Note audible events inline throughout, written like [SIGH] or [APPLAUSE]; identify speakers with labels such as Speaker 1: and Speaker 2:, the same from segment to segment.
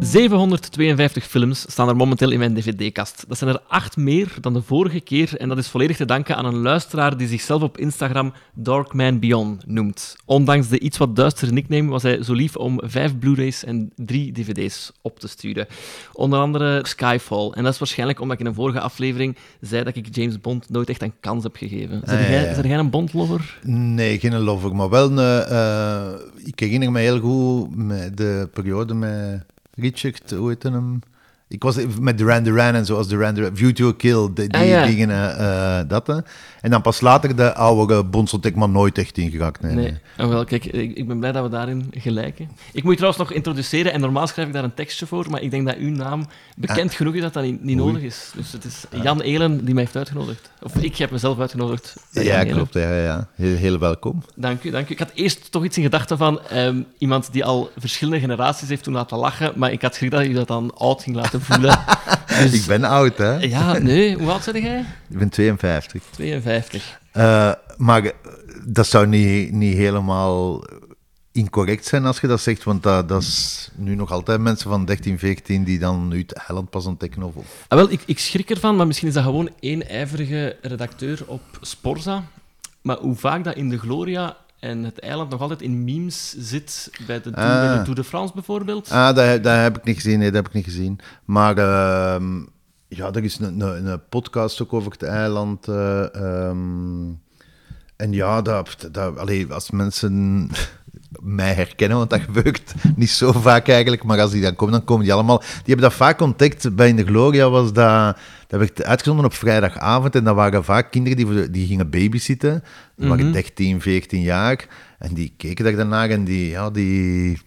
Speaker 1: 752 films staan er momenteel in mijn dvd-kast. Dat zijn er acht meer dan de vorige keer en dat is volledig te danken aan een luisteraar die zichzelf op Instagram Darkman Beyond noemt. Ondanks de iets wat duistere nickname was hij zo lief om vijf Blu-rays en drie dvd's op te sturen. Onder andere Skyfall. En dat is waarschijnlijk omdat ik in een vorige aflevering zei dat ik James Bond nooit echt een kans heb gegeven. Zijn
Speaker 2: Ah, ja,
Speaker 1: jij,
Speaker 2: ja.
Speaker 1: een Bond-lover?
Speaker 2: Nee, geen lover, maar wel een... eh, ik herinner me heel goed met de periode met Richard, hoe heet hem? Ik was met Duran Duran en zoals Duran Duran, View to a Kill, die, die
Speaker 1: Ah, ja.
Speaker 2: dingen, eh, eh, dat. hè. En dan pas later de oude ik maar nooit echt ingeraakt. Nee,
Speaker 1: Nee.
Speaker 2: nee.
Speaker 1: Oh, wel, kijk, ik, ik ben blij dat we daarin gelijken. Ik moet je trouwens nog introduceren en normaal schrijf ik daar een tekstje voor, maar ik denk dat uw naam bekend genoeg is dat dat niet, nodig is. Dus het is Jan Elen die mij heeft uitgenodigd. Of ik heb mezelf uitgenodigd.
Speaker 2: Ja,
Speaker 1: Jan
Speaker 2: klopt. Ja, ja, ja. Heel, heel welkom.
Speaker 1: Dank u, dank u. Ik had eerst toch iets in gedachten van ehm, iemand die al verschillende generaties heeft toen laten lachen, maar ik had schrik dat je dat dan oud ging laten voelen. [LAUGHS] Dus-
Speaker 2: Ik ben oud, hè?
Speaker 1: Ja, nee. Hoe oud ben jij?
Speaker 2: Ik ben 52.
Speaker 1: 52.
Speaker 2: Eh, maar dat zou niet, niet helemaal incorrect zijn als je dat zegt, want dat, dat is nu nog altijd mensen van 13, 14 die dan nu het eiland pas ontdekken. Of-
Speaker 1: Ah, wel, ik, ik schrik ervan, maar misschien is dat gewoon één ijverige redacteur op Sporza. Maar hoe vaak dat in de Gloria en het eiland nog altijd in memes zit, bij de, Tour-
Speaker 2: Ah.
Speaker 1: bij de Tour de France bijvoorbeeld.
Speaker 2: Ah, dat, dat heb ik niet gezien. Nee, dat heb ik niet gezien. Maar ehm, ja, er is een, een, een podcast ook over het eiland. eh, ehm, en ja, dat, dat, allee, als mensen mij herkennen, want dat gebeurt niet zo vaak eigenlijk, maar als die dan komen, dan komen die allemaal... Die hebben dat vaak ontdekt. Bij In de Gloria was dat... Dat werd uitgezonden op vrijdagavond en dat waren vaak kinderen die, die gingen babysitten. Die waren 13, 14 jaar. En die keken daar daarnaar en die... Ja, die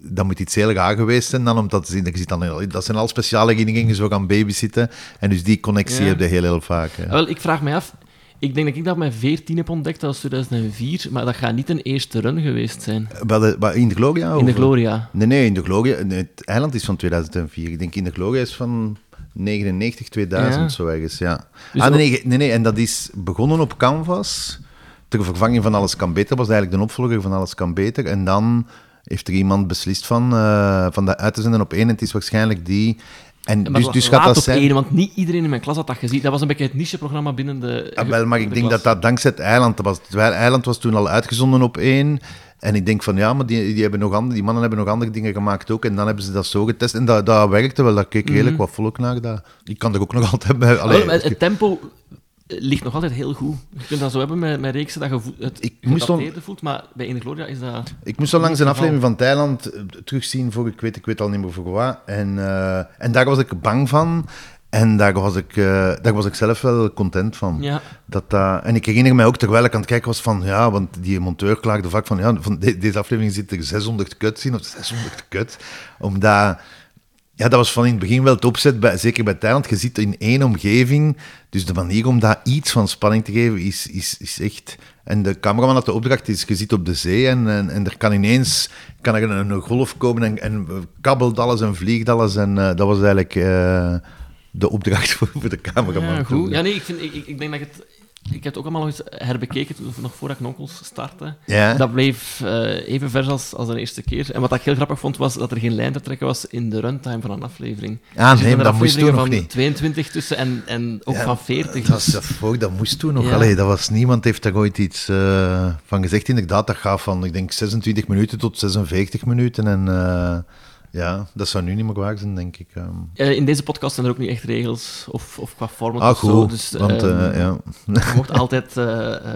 Speaker 2: dat moet iets heel raar geweest zijn dan, omdat je ziet dan, dat zijn al speciale herinneringen, zo gaan babysitten. En dus die connectie
Speaker 1: Ja.
Speaker 2: heb je heel, heel vaak.
Speaker 1: wel, ik vraag mij af. Ik denk dat ik dat op mijn 14 heb ontdekt, dat was 2004, maar dat gaat niet een eerste run geweest zijn.
Speaker 2: Eh, in de Gloria?
Speaker 1: In de Gloria.
Speaker 2: Nee, nee, in de Gloria. nee, het eiland is van 2004. Ik denk in de Gloria is van 99, 2000,
Speaker 1: Ja.
Speaker 2: zo ergens, ja.
Speaker 1: Dus
Speaker 2: ah, nee, nee, en dat is begonnen op Canvas. Ter vervanging van Alles kan beter. was eigenlijk de opvolger van Alles kan beter. En dan heeft er iemand beslist van, eh, van dat uit te zenden op één. En het is waarschijnlijk die. En
Speaker 1: Maar
Speaker 2: dus, dus gaat dat zijn...
Speaker 1: één, want niet iedereen in mijn klas had dat gezien. Dat was een beetje het niche-programma binnen de
Speaker 2: Ah, wel, maar ik
Speaker 1: de
Speaker 2: denk
Speaker 1: klas.
Speaker 2: dat dat dankzij het eiland was. Het eiland was toen al uitgezonden op één. En ik denk van ja, maar die, die, hebben nog andere, die mannen hebben nog andere dingen gemaakt ook. En dan hebben ze dat zo getest. En dat, dat werkte wel. Dat keek redelijk wat volk naar. Dat. Ik kan er ook nog [LAUGHS] altijd bij. Allee,
Speaker 1: het tempo ligt nog altijd heel goed. Je kunt dat zo hebben met, met reeksen dat je het
Speaker 2: Ik moest
Speaker 1: gedateerde voelt, maar bij In de Gloria is dat...
Speaker 2: Ik moest al langs een aflevering van Thailand eh, terugzien voor, ik weet, ik weet al niet meer voor wat. En, eh, en daar was ik bang van. En daar was ik, eh, daar was ik zelf wel content van.
Speaker 1: Ja.
Speaker 2: Dat, dat- en ik herinner mij ook, terwijl ik aan het kijken was van, ja, want die monteur klaagde vaak van, ja, van de- deze aflevering zit er 600 cuts in, of 600 cuts. Omdat, ja, dat was van in het begin wel het opzet, bij, zeker bij Thailand, je zit in één omgeving, dus de manier om daar iets van spanning te geven is, is, is echt... En de cameraman had de opdracht, is, je zit op de zee en, en, en er kan ineens kan er een, een golf komen en, en kabbelt alles en vliegt alles. En eh, dat was eigenlijk eh, de opdracht [LAUGHS] voor, voor de cameraman.
Speaker 1: Ja, goed. Ja, nee, ik, vind, ik, ik, denk dat het... Ik heb het ook allemaal nog eens herbekeken, toen- nog voordat Knokkels startte.
Speaker 2: Ja.
Speaker 1: Dat bleef eh, even vers als, als de eerste keer. En wat ik heel grappig vond, was dat er geen lijn te trekken was in de runtime van een aflevering.
Speaker 2: Ah,
Speaker 1: Dus
Speaker 2: nee, dat moest toen nog
Speaker 1: van
Speaker 2: niet.
Speaker 1: 22 tussen en, en ook
Speaker 2: Ja,
Speaker 1: van 40.
Speaker 2: Dat, was, dat, dat moest toen nog.
Speaker 1: Ja.
Speaker 2: Allee, dat was, niemand heeft daar ooit iets eh, van gezegd. Inderdaad, dat gaat van, ik denk, 26 minuten tot 46 minuten. En eh, ja, dat zou nu niet meer waar zijn, denk ik. ehm.
Speaker 1: Eh, in deze podcast zijn er ook niet echt regels of, of qua format
Speaker 2: ah,
Speaker 1: of
Speaker 2: goed.
Speaker 1: zo. Dus,
Speaker 2: want,
Speaker 1: ehm,
Speaker 2: eh, ja.
Speaker 1: Je mocht altijd eh,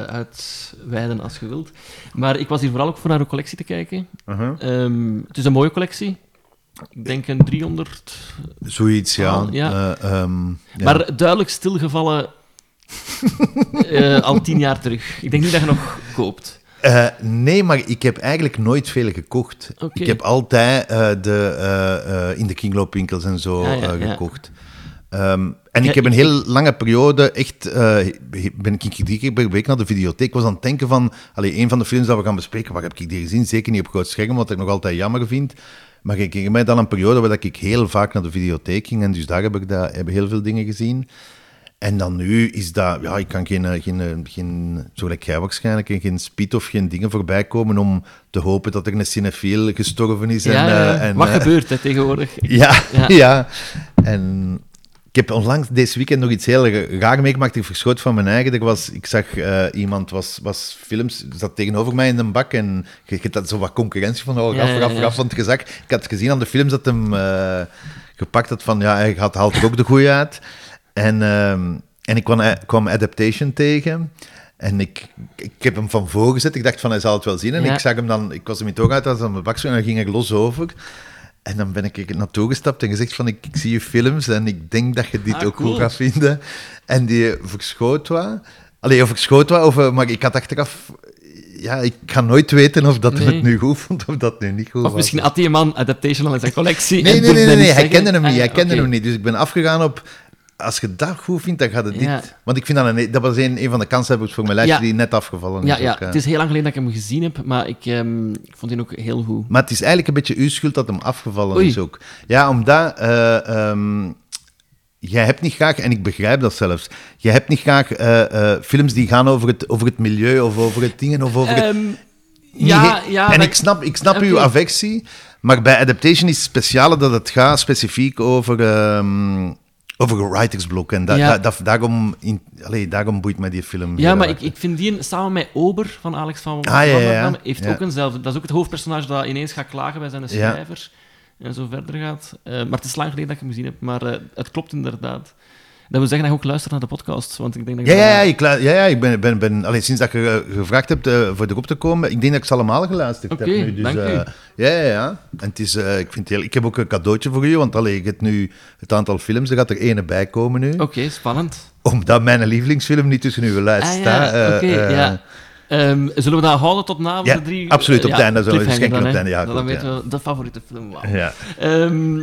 Speaker 1: uitweiden als je wilt. Maar ik was hier vooral ook voor naar uw collectie te kijken.
Speaker 2: Uh-huh.
Speaker 1: Ehm, het is een mooie collectie. Ik denk een 300.
Speaker 2: Zoiets, ja.
Speaker 1: Ah, ja.
Speaker 2: Ehm, ja.
Speaker 1: Maar duidelijk stilgevallen al tien jaar terug. Ik denk niet dat je nog koopt.
Speaker 2: Eh, nee, maar ik heb eigenlijk nooit veel gekocht. Ik heb altijd eh, de, eh, in de kringloopwinkels en zo
Speaker 1: Ja, ja, ja.
Speaker 2: gekocht. Ehm, en ik heb een heel lange periode echt... ben ik drie keer per week naar de videotheek. Ik was aan het denken van... Allee, een van de films dat we gaan bespreken, waar heb ik die gezien? Zeker niet op groot scherm, wat ik nog altijd jammer vind. Maar ik herinner mij dan een periode waar ik heel vaak naar de videotheek ging. En dus daar heb ik daar, heb heel veel dingen gezien. En dan nu is dat, ja, ik kan geen, eh, geen, eh, geen zo gelijk jij waarschijnlijk, geen speed of geen dingen voorbij komen om te hopen dat er een cinefiel gestorven is.
Speaker 1: Ja,
Speaker 2: en,
Speaker 1: ja.
Speaker 2: eh, en,
Speaker 1: Wat gebeurt er tegenwoordig? [LAUGHS]
Speaker 2: Ja,
Speaker 1: Ja.
Speaker 2: ja. En ik heb onlangs deze weekend nog iets heel raar meegemaakt. Ik verschoot van mijn eigen. Er was, ik zag iemand was, was films, zat tegenover mij in een bak en je, je had zo wat concurrentie van oh,
Speaker 1: Ja,
Speaker 2: raf,
Speaker 1: ja,
Speaker 2: raf,
Speaker 1: ja.
Speaker 2: raf. Want je zag, ik had gezien aan de films dat hem gepakt had van ja, hij had, haalt er ook de goeie uit. En, ehm, en ik kwam, eh, kwam Adaptation tegen. En ik, ik heb hem van voor gezet. Ik dacht van, hij zal het wel zien. En
Speaker 1: Ja.
Speaker 2: ik zag hem dan, ik was hem in het oog uit, hij was aan mijn bak en dan ging ik los over. En dan ben ik er naartoe gestapt en gezegd van, ik, ik zie je films en ik denk dat je dit
Speaker 1: Ah,
Speaker 2: ook
Speaker 1: cool.
Speaker 2: goed gaat vinden. En die verschoot wat. Allee, of ik schoot wat, of, eh, maar ik had achteraf... Ja, ik ga nooit weten of dat
Speaker 1: Nee.
Speaker 2: het nu goed vond of dat nu niet goed
Speaker 1: Of
Speaker 2: was.
Speaker 1: misschien had die man Adaptation al in zijn collectie.
Speaker 2: Nee, nee, nee, nee,
Speaker 1: niet
Speaker 2: nee, hij kende hem niet.
Speaker 1: Ah,
Speaker 2: Hij kende hem niet. Dus ik ben afgegaan op... Als je dat goed vindt, dan gaat het dit.
Speaker 1: Ja.
Speaker 2: Want ik vind dat een, dat was een, een van de kanshebbers voor mijn lijstje
Speaker 1: Ja.
Speaker 2: die net afgevallen
Speaker 1: Ja,
Speaker 2: is.
Speaker 1: ja,
Speaker 2: ook, eh.
Speaker 1: het is heel lang geleden dat ik hem gezien heb, maar ik, ehm, ik vond die ook heel goed.
Speaker 2: Maar het is eigenlijk een beetje uw schuld dat hem afgevallen
Speaker 1: Oei.
Speaker 2: is ook. Ja, omdat... ehm, jij hebt niet graag, en ik begrijp dat zelfs, jij hebt niet graag eh, eh, films die gaan over het, over het milieu of over het dingen of over het...
Speaker 1: Ehm,
Speaker 2: Niet
Speaker 1: ja, ja.
Speaker 2: en ik snap, ik snap uw affectie, maar bij Adaptation is het speciale dat het gaat specifiek over, over een writersblok. En da,
Speaker 1: Ja.
Speaker 2: da- da- daarom, in, allee, daarom boeit mij die film.
Speaker 1: Ja, maar ik, ik vind die samen met Ober van Alex van
Speaker 2: Ah, ja, ja, ja.
Speaker 1: Wanderdam heeft ook eenzelfde. Dat is ook het hoofdpersonage dat ineens gaat klagen bij zijn schrijver en zo verder gaat. Eh, maar het is lang geleden dat ik hem gezien heb, maar eh, het klopt inderdaad. Dat wil zeggen dat je ook luistert naar de podcast, want ik denk dat
Speaker 2: Ja,
Speaker 1: je
Speaker 2: ja, ja, ik, ja, ja, ik ben, ben, ben allee, sinds dat je eh, gevraagd hebt eh, voor erop te komen, ik denk dat ik ze allemaal geluisterd heb nu. Dus,
Speaker 1: dank u.
Speaker 2: eh, ja, ja, ja. En het is, ik, vind het heel, ik heb ook een cadeautje voor u, want allee, je hebt nu het aantal films, er gaat er ene bij komen nu.
Speaker 1: Oké, spannend.
Speaker 2: Omdat mijn lievelingsfilm niet tussen uw lijst
Speaker 1: Ah, ja,
Speaker 2: staat.
Speaker 1: oké,
Speaker 2: eh,
Speaker 1: ja. Ehm, zullen we dat houden tot na
Speaker 2: Ja,
Speaker 1: de drie?
Speaker 2: absoluut, op het einde zullen we schenken op
Speaker 1: dan,
Speaker 2: het einde, ja,
Speaker 1: Dan
Speaker 2: goed,
Speaker 1: weten
Speaker 2: ja.
Speaker 1: we de favoriete film. Wauw.
Speaker 2: Ja.
Speaker 1: Ehm,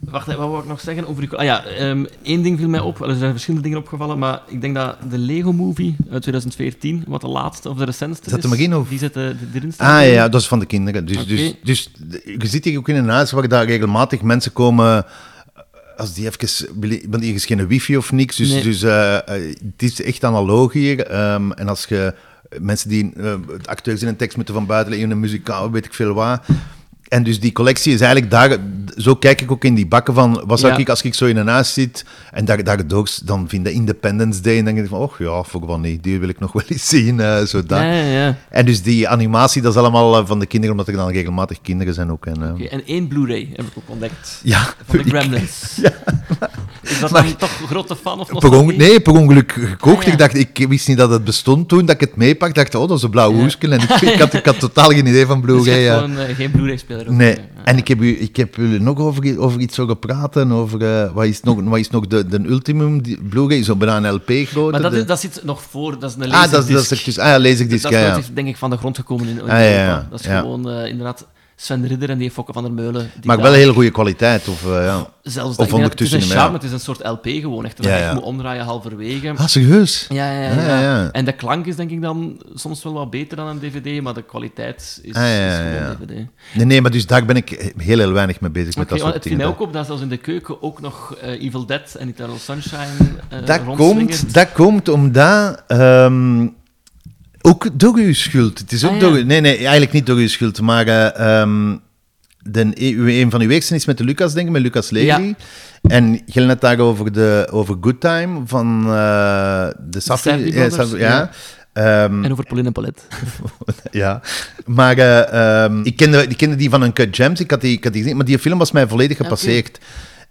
Speaker 1: wacht, wat wou ik nog zeggen over die... Ah ja, ehm één ding viel mij op. Er zijn verschillende dingen opgevallen, maar ik denk dat de Lego Movie uit 2014, wat de laatste of de recentste
Speaker 2: Zat
Speaker 1: is...
Speaker 2: er maar in, of?
Speaker 1: Die zit eh, erin staan.
Speaker 2: Ah ja, dat is van de kinderen. Dus, dus, dus je zit hier ook in een huis waar daar regelmatig mensen komen. Als die even. Want hier is geen wifi of niks. Dus,
Speaker 1: Nee.
Speaker 2: dus eh, eh, het is echt analoog hier. Ehm, en als je mensen die eh, acteurs in een tekst moeten van buiten in een muzikaal, weet ik veel wat. En dus die collectie is eigenlijk daar. Zo kijk ik ook in die bakken van. Wat zou
Speaker 1: Ja.
Speaker 2: ik als ik zo in een huis zit en daar, daar doors, dan vind je Independence Day. En dan denk ik van, oh ja, voor wat niet. Die wil ik nog [LAUGHS] wel eens zien. eh, zo dat.
Speaker 1: Ja, ja, ja.
Speaker 2: En dus die animatie, dat is allemaal eh, van de kinderen, omdat er dan regelmatig kinderen zijn ook. En, eh,
Speaker 1: En één Blu-ray heb ik ook ontdekt.
Speaker 2: Ja,
Speaker 1: Van de [LAUGHS] Gremlins. Is dat
Speaker 2: Maar-
Speaker 1: dan toch een grote fan of
Speaker 2: per ongeluk,
Speaker 1: nostalgie?
Speaker 2: nee, per ongeluk gekocht.
Speaker 1: Ah, ja.
Speaker 2: Ik dacht, ik wist niet dat het bestond toen dat ik het meepakte. dacht, oh, dat is een blauw
Speaker 1: Ja.
Speaker 2: hoesje. En ik, ik, had, ik had [LAUGHS] totaal geen idee van
Speaker 1: Dus
Speaker 2: Blu-ray.
Speaker 1: hebt
Speaker 2: ja.
Speaker 1: gewoon eh, geen Of
Speaker 2: Nee, en ik heb, u, ik heb jullie nog over, over iets horen praten. Over eh, wat is nog, wat is nog de, de ultimum Blu-ray? Zo bijna een LP grootte.
Speaker 1: Maar dat, is, dat zit nog voor, dat is een
Speaker 2: ah, dat, is- dat
Speaker 1: laserdisc.
Speaker 2: is echt dus, ah ja, laserdisc,
Speaker 1: Dat
Speaker 2: ja,
Speaker 1: is
Speaker 2: ja.
Speaker 1: nooit, denk ik, van de grond gekomen in, in
Speaker 2: Ah, ja, ja,
Speaker 1: Dat is gewoon eh, inderdaad Sven Ridder en die Fokke van der Meulen. Die
Speaker 2: Maar
Speaker 1: daar-
Speaker 2: wel een hele goede kwaliteit. Of, eh, ja.
Speaker 1: Zelfs
Speaker 2: of
Speaker 1: dat het is
Speaker 2: ondertussen
Speaker 1: een charme, het is een soort LP gewoon. Echt, dat
Speaker 2: Ja,
Speaker 1: je echt moet omdraaien halverwege.
Speaker 2: Ah, serieus?
Speaker 1: Ja, ja, ja,
Speaker 2: Ah, ja, ja.
Speaker 1: En de klank is denk ik dan soms wel wat beter dan een DVD, maar de kwaliteit is,
Speaker 2: Ah,
Speaker 1: is gewoon. DVD.
Speaker 2: Nee, nee, maar dus daar ben ik heel, heel weinig mee bezig met dat soort
Speaker 1: het viel
Speaker 2: dingen.
Speaker 1: mij ook op dat zelfs in de keuken ook nog eh, Evil Dead en Eternal Sunshine eh
Speaker 2: Dat komt, dat komt omdat... ehm, ook door uw schuld. Het is ook
Speaker 1: Ah, ja.
Speaker 2: door... Nee, nee, eigenlijk niet door uw schuld, maar... eh, ehm, de, uw- een van uw weeksen is met de Lucas, denk ik, met Lucas Lely.
Speaker 1: Ja.
Speaker 2: En je net daar over, de, over Good Time van eh, de Safdie.
Speaker 1: Safdie
Speaker 2: ja, ja. Ehm,
Speaker 1: En over Pauline en Paulette. [LAUGHS]
Speaker 2: ja, maar eh, ehm, ik, kende, ik kende die van een Cut Gems, ik had die, ik had die gezien, maar die film was mij volledig gepasseerd.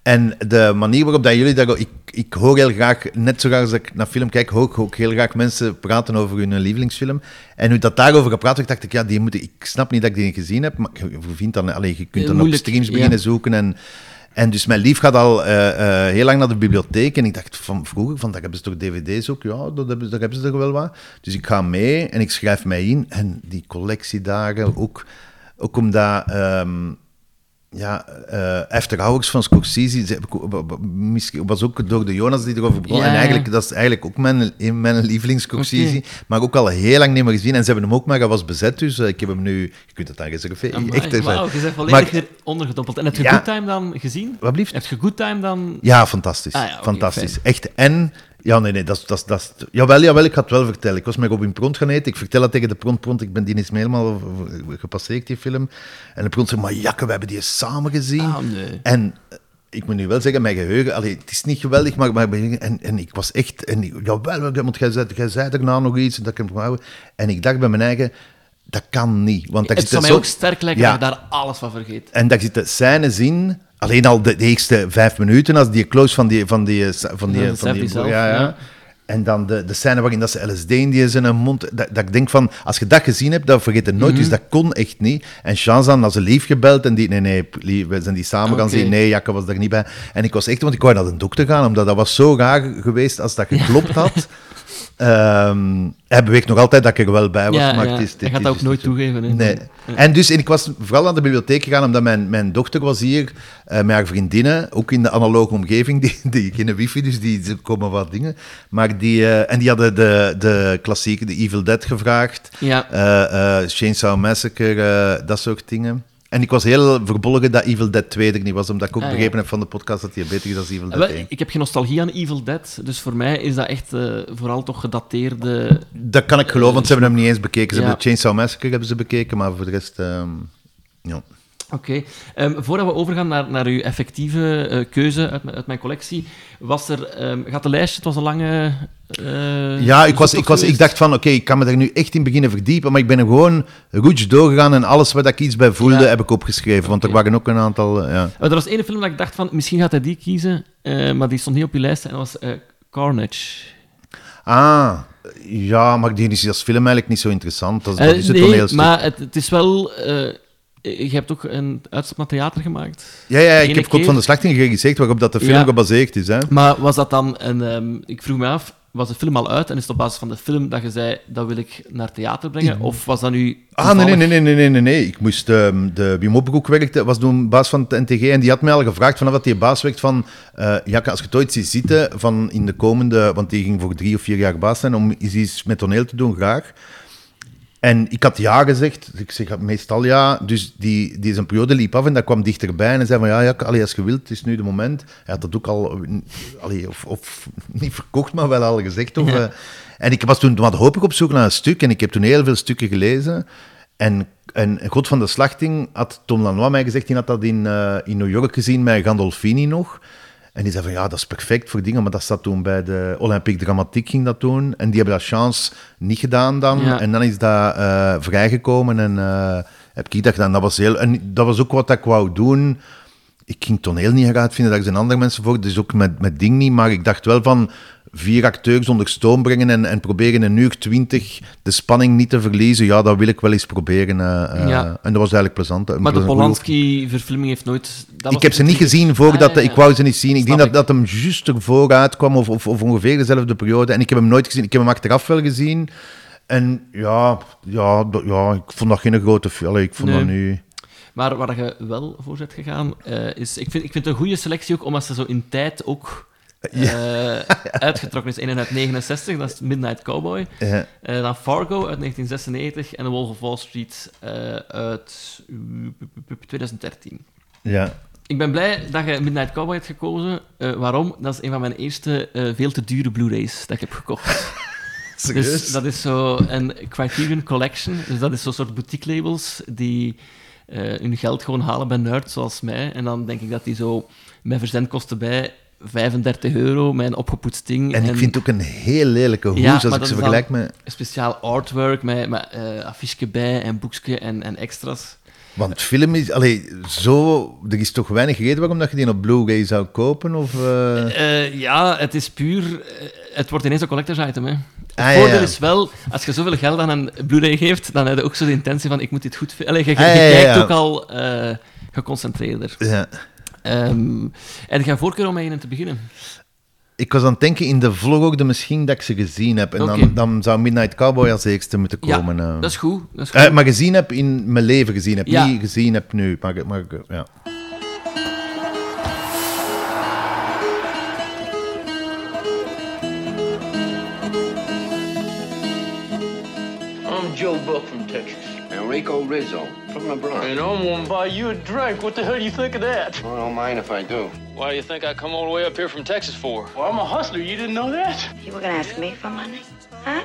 Speaker 2: En de manier waarop dat jullie daar... Ik, ik hoor heel graag, net zo graag als ik naar film kijk, hoor ik ook heel graag mensen praten over hun lievelingsfilm. En nu dat daarover gepraat werd, dacht ik, ja, die moet, ik snap niet dat ik die niet gezien heb, maar je, vindt dan, allee, je kunt dan
Speaker 1: moeilijk,
Speaker 2: op streams
Speaker 1: ja.
Speaker 2: beginnen zoeken en... En dus mijn lief gaat al eh, eh, heel lang naar de bibliotheek. En ik dacht van vroeger, van, daar hebben ze toch dvd's ook? Ja, dat hebben, ze- daar hebben ze er wel wat. Dus ik ga mee en ik schrijf mij in. En die collectiedagen, ook, ook omdat... ehm, ja, eh After Hours van Scorsese misschien- was ook door de Jonas die erover begon.
Speaker 1: Ja,
Speaker 2: en
Speaker 1: ja.
Speaker 2: eigenlijk, dat is eigenlijk ook mijn, mijn lievelings Scorsese.
Speaker 1: Oké.
Speaker 2: Maar ook al heel lang niet meer gezien. En ze hebben hem ook maar, hij was bezet. Dus eh, ik heb hem nu... Je kunt het dan reserveren.
Speaker 1: Amai,
Speaker 2: Echt even.
Speaker 1: Wauw, je bent
Speaker 2: Maar
Speaker 1: volledig er ondergedompeld. En heb je
Speaker 2: Ja.
Speaker 1: Good Time dan gezien?
Speaker 2: Wat blieft?
Speaker 1: Heb je Good Time dan...
Speaker 2: Ja, fantastisch.
Speaker 1: Ah ja,
Speaker 2: fantastisch. Echt. En Ja, nee, nee, dat is... Dat, dat, jawel, jawel, ik ga het wel vertellen. Ik was met Robin Pront gaan eten. Ik vertel dat tegen de Pront Pront. Ik ben die me helemaal gepasseerd, die film. En de Pront zegt, maar Jakke, we hebben die samen gezien.
Speaker 1: Ah, nee.
Speaker 2: En eh, ik moet nu wel zeggen, mijn geheugen, allee, het is niet geweldig, maar, maar en, en ik was echt, en, ik- jawel, want jij zei, jij zei daarna nog iets, en dat ik hem houden. En ik dacht bij mijn eigen, dat kan niet. Want daar
Speaker 1: Het zou mij
Speaker 2: zo-
Speaker 1: ook sterk lijken
Speaker 2: Ja.
Speaker 1: dat je daar alles van vergeet.
Speaker 2: En daar zitten scènes in, alleen al de, de eerste vijf minuten, als die close van die... Van die, van die,
Speaker 1: Ja,
Speaker 2: van die,
Speaker 1: zelf,
Speaker 2: ja, ja. En dan de, de scène waarin dat ze LSD in die zijn mond... Dat, dat ik denk van, als je dat gezien hebt, dan vergeet je nooit.
Speaker 1: Mhm.
Speaker 2: Dus dat kon echt niet. En Shazan had ze lief gebeld en die... Nee, nee, lief, we zijn die samen gaan zien. Nee, Jacke was daar niet bij. En ik was echt... Want ik wou naar de dokter gaan, omdat dat was zo raar geweest als dat geklopt [LAUGHS] had. Ehm, hij beweegt nog altijd dat ik er wel bij was,
Speaker 1: Ja,
Speaker 2: maar
Speaker 1: ja.
Speaker 2: het is...
Speaker 1: Hij gaat dat ook nooit toegeven. hè.
Speaker 2: Nee. En dus, en ik was vooral naar de bibliotheek gegaan, omdat mijn, mijn dochter was hier eh, met haar vriendinnen, ook in de analoge omgeving, [LAUGHS] die, die geen wifi, dus die ze komen wat dingen. Maar die, eh, en die hadden de, de klassieke, de Evil Dead gevraagd,
Speaker 1: Ja.
Speaker 2: eh, Chainsaw Massacre, dat soort dingen. En ik was heel verbolgen dat Evil Dead 2 er niet was, omdat ik ook
Speaker 1: Ah, ja.
Speaker 2: begrepen heb van de podcast dat hij beter is dan Evil
Speaker 1: Eh,
Speaker 2: Dead
Speaker 1: wel,
Speaker 2: 1.
Speaker 1: ik heb geen nostalgie aan Evil Dead, dus voor mij is dat echt eh, vooral toch gedateerde...
Speaker 2: Dat kan ik geloven, want ze hebben hem niet eens bekeken. Ze
Speaker 1: Ja.
Speaker 2: hebben Chainsaw Massacre hebben ze bekeken, maar voor de rest... ehm, ja.
Speaker 1: Oké. Ehm, voordat we overgaan naar, naar uw effectieve eh, keuze uit, mijn- uit mijn collectie, was er... ehm, gaat de lijstje, het was een lange... eh,
Speaker 2: Ja, ik, was, ik, was, ik dacht van, oké, ik kan me er nu echt in beginnen verdiepen, maar ik ben er gewoon roets doorgegaan en alles wat ik iets bij voelde,
Speaker 1: Ja.
Speaker 2: heb ik opgeschreven. Want er waren ook een aantal, eh, ja.
Speaker 1: Er was één film dat ik dacht van, misschien gaat hij die kiezen, maar die stond niet op je lijst, en dat was Carnage.
Speaker 2: Ah, ja, maar die is als film eigenlijk niet zo interessant. Dat, dat is het
Speaker 1: nee, maar het, het is wel... eh, je hebt ook een uitstap naar theater gemaakt.
Speaker 2: Ja, ja, ik heb God
Speaker 1: keer-
Speaker 2: van de Slachting geregisseerd, waarop dat de film
Speaker 1: Ja.
Speaker 2: gebaseerd is. Hè.
Speaker 1: Maar was dat dan een... ehm, ik vroeg me af, was de film al uit en is het op basis van de film dat je zei, dat wil ik naar theater brengen? Of was dat nu...
Speaker 2: Ah, nee, nee, nee, nee, nee, nee, nee. Ik moest, ehm, de Wim werkte, was toen baas van het NTG en die had mij al gevraagd vanaf dat hij baas werkt van, eh Jacke, als je het ooit ziet zitten van in de komende, want die ging voor drie of vier jaar baas zijn, om iets met toneel te doen, graag. En ik had ja gezegd, ik zeg meestal ja, dus die, die zijn periode liep af en dat kwam dichterbij en hij zei van ja, Jacke, allee, als je wilt, het is nu de moment. Hij had dat ook al, allee, of, of [LAUGHS] niet verkocht, maar wel al gezegd. Of,
Speaker 1: Ja.
Speaker 2: eh, en ik was toen wat hoop ik op zoek naar een stuk en ik heb toen heel veel stukken gelezen. En, en God van de Slachting had Tom Lanois mij gezegd, die had dat in, eh, in New York gezien met Gandolfini nog. En die zei van, ja, dat is perfect voor dingen, maar dat zat toen bij de Olympique Dramatiek ging dat doen. En die hebben dat chance niet gedaan dan.
Speaker 1: Ja.
Speaker 2: En dan is dat eh, vrijgekomen en eh, heb ik dat gedaan. Dat was, heel, en dat was ook wat ik wou doen. Ik ging toneel niet eruit vinden, daar zijn andere mensen voor. Dus ook met, met ding niet, maar ik dacht wel van vier acteurs onder stoom brengen en, en proberen een uur twintig de spanning niet te verliezen. Ja, dat wil ik wel eens proberen. eh, eh,
Speaker 1: Ja.
Speaker 2: En dat was eigenlijk plezant. Een
Speaker 1: Maar de Polanski-verfilming heeft nooit... dat
Speaker 2: ik heb ze niet gezien voordat...
Speaker 1: Ah, ja, ja.
Speaker 2: Ik wou ze niet zien. Ik
Speaker 1: Snap
Speaker 2: denk dat,
Speaker 1: ik.
Speaker 2: dat hem juist ervoor uitkwam, of, of, of ongeveer dezelfde periode. En ik heb hem nooit gezien. Ik heb hem achteraf wel gezien. En ja, ja, ja ik vond dat geen grote film. Ik vond
Speaker 1: Nee.
Speaker 2: dat nu...
Speaker 1: Maar waar je wel voor bent gegaan, eh, is... Ik vind, ik vind het een goede selectie ook, omdat ze zo in tijd ook eh, uitgetrokken is. Een uit 69, dat is Midnight Cowboy.
Speaker 2: eh,
Speaker 1: Eh, dan Fargo uit 1996 en The Wolf of Wall Street eh, uit eh, 2013.
Speaker 2: ja.
Speaker 1: Ik ben blij dat je Midnight Cowboy hebt gekozen. Eh, waarom? Dat is een van mijn eerste eh, veel te dure Blu-rays dat ik heb gekocht. [LAUGHS] Dus dat is zo een Criterion Collection. Dus dat is zo'n soort boutique labels die eh, hun geld gewoon halen bij nerds zoals mij. En dan denk ik dat die zo met verzendkosten bij 35 euro, mijn opgepoetst ding.
Speaker 2: En ik vind het ook een heel lelijke hoes
Speaker 1: Ja,
Speaker 2: als ik ze vergelijk met...
Speaker 1: speciaal artwork met, met eh affiche bij en boekje en, en extra's.
Speaker 2: Want film is... Allee, zo... Er is toch weinig reden waarom dat je die op Blu-ray zou kopen? Of, eh,
Speaker 1: Eh, ja, het is puur... eh, het wordt ineens een collectors item, hè. Het
Speaker 2: Ah,
Speaker 1: voordeel
Speaker 2: ja.
Speaker 1: is wel, als je zoveel geld aan een Blu-ray geeft, dan heb je ook zo de intentie van, ik moet dit goed vinden. Allee, je, je,
Speaker 2: Ah,
Speaker 1: je
Speaker 2: ja, ja,
Speaker 1: kijkt
Speaker 2: ja.
Speaker 1: ook al geconcentreerder.
Speaker 2: ja.
Speaker 1: Ehm en geen voorkeur om met een te beginnen?
Speaker 2: Ik was aan het denken in de vlog misschien dat ik ze gezien heb. En dan, dan zou Midnight Cowboy als eerste moeten
Speaker 1: Ja,
Speaker 2: komen. eh.
Speaker 1: Dat is goed. Dat is goed.
Speaker 2: Eh, maar gezien heb in mijn leven gezien heb.
Speaker 1: Ja.
Speaker 2: Niet gezien heb nu. Maar, maar, ja.
Speaker 3: I'm Joe Buck from Texas.
Speaker 4: And
Speaker 3: Rico Rizzo from the Bronx.
Speaker 4: And I'm gonna buy you a drink. What the hell do you think of that?
Speaker 3: Well, I don't mind if I do.
Speaker 4: Why do you think I come all the way up here from Texas for? Well, I'm a hustler. You didn't know that?
Speaker 5: You were gonna ask me for money? Huh?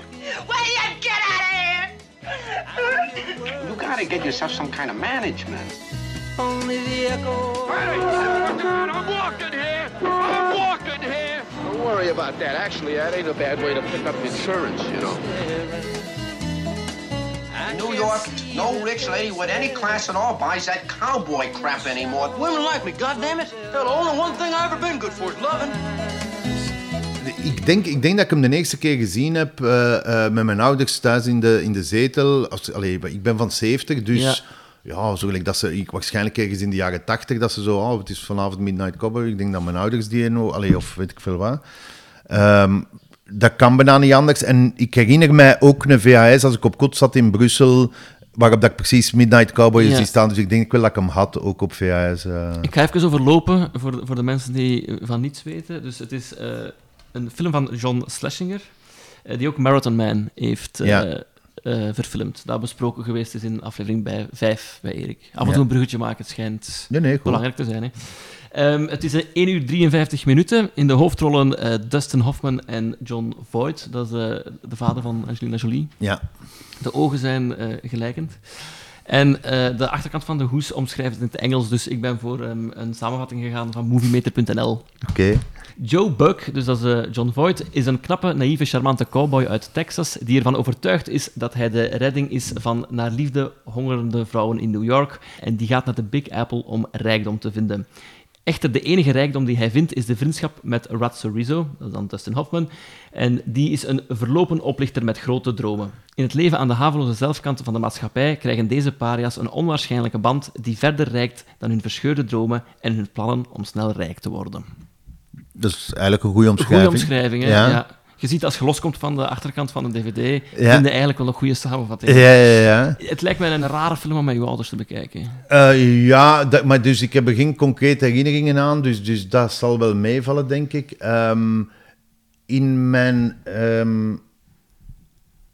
Speaker 6: Will you get out of here?
Speaker 3: You gotta get yourself some kind of management.
Speaker 6: Only the echo.
Speaker 4: Oh, I'm walking here. I'm walking here.
Speaker 3: Don't worry about that. Actually, that ain't a bad way to pick up insurance, you know. New York, no rich lady with any class at all buys that cowboy crap anymore.
Speaker 4: Women like me, goddammit. Hell, the only one thing I've ever been good for is loving.
Speaker 2: Ik denk, ik denk dat ik hem de eerste keer gezien heb eh, eh, met mijn ouders thuis in de, in de zetel. Als, allee, ik ben van 70, dus
Speaker 1: Ja.
Speaker 2: ja, zo gelijk dat ze, ik, waarschijnlijk ergens in de jaren 80, dat ze zo, oh, het is vanavond Midnight Cowboy. Ik denk dat mijn ouders die, no- allee, of weet ik veel wat. Ehm, dat kan bijna niet anders. En ik herinner mij ook een VHS als ik op kot zat in Brussel, waarop dat ik precies Midnight Cowboy
Speaker 1: Ja.
Speaker 2: zie staan. Dus ik denk wel dat ik hem had, ook op VHS. eh.
Speaker 1: Ik ga even overlopen voor de, voor de mensen die van niets weten. Dus het is eh, een film van John Schlesinger, eh, die ook Marathon Man heeft
Speaker 2: Ja.
Speaker 1: verfilmd. Dat besproken geweest is in aflevering bij 5 bij Erik. Af en
Speaker 2: Ja.
Speaker 1: toe een bruggetje maken, het schijnt
Speaker 2: Nee, nee, goed.
Speaker 1: belangrijk te zijn. Hè. Ehm, het is eh, 1 uur 53 minuten. In de hoofdrollen eh, Dustin Hoffman en John Voight. Dat is eh, de vader van Angelina Jolie.
Speaker 2: Ja.
Speaker 1: De ogen zijn eh, gelijkend. En eh, de achterkant van de hoes omschrijft het in het Engels, dus ik ben voor ehm, een samenvatting gegaan van moviemeter.nl.
Speaker 2: Oké.
Speaker 1: Joe Buck, dus dat is eh, John Voight, is een knappe, naïeve, charmante cowboy uit Texas die ervan overtuigd is dat hij de redding is van naar liefde hongerende vrouwen in New York. En die gaat naar de Big Apple om rijkdom te vinden. Echter, de enige rijkdom die hij vindt is de vriendschap met Ratso Rizzo, dat is dan Dustin Hoffman. En die is een verlopen oplichter met grote dromen. In het leven aan de haveloze zelfkant van de maatschappij krijgen deze paria's een onwaarschijnlijke band die verder reikt dan hun verscheurde dromen en hun plannen om snel rijk te worden.
Speaker 2: Dat is eigenlijk een goede
Speaker 1: Een
Speaker 2: omschrijving.
Speaker 1: goede omschrijving, hè?
Speaker 2: Ja.
Speaker 1: Ja. Je ziet als je loskomt van de achterkant van een dvd,
Speaker 2: Ja.
Speaker 1: vind je eigenlijk wel een goede samenvatting.
Speaker 2: Ja, ja, ja.
Speaker 1: Het lijkt mij een rare film om met je ouders te bekijken.
Speaker 2: Eh, ja, dat, maar dus ik heb er geen concrete herinneringen aan, dus, dus dat zal wel meevallen, denk ik. Ehm, in mijn ehm,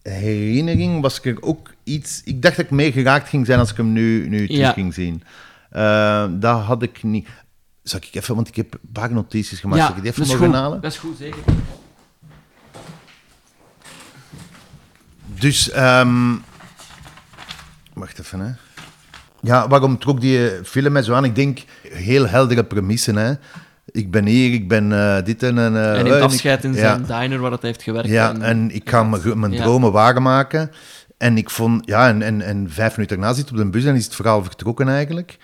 Speaker 2: herinnering was ik er ook iets... Ik dacht dat ik mee geraakt ging zijn als ik hem nu, nu terug
Speaker 1: Ja.
Speaker 2: ging zien. Eh, dat had ik niet... Zal ik even, want ik heb een paar notities gemaakt. Zal ik die even mogen halen?
Speaker 1: Dat is goed, zeker.
Speaker 2: Dus, ehm wacht even, hè. Ja, waarom trok die eh, film mij zo aan? Ik denk, heel heldere premissen, hè. Ik ben hier, ik ben eh, dit en... en, eh,
Speaker 1: En in afscheid in
Speaker 2: ja.
Speaker 1: zijn diner waar het heeft gewerkt.
Speaker 2: Ja, en ik ga mijn, mijn
Speaker 1: Ja.
Speaker 2: dromen waarmaken. En ik vond, ja, en, en, en vijf minuten daarna zit op de bus en is het verhaal vertrokken eigenlijk.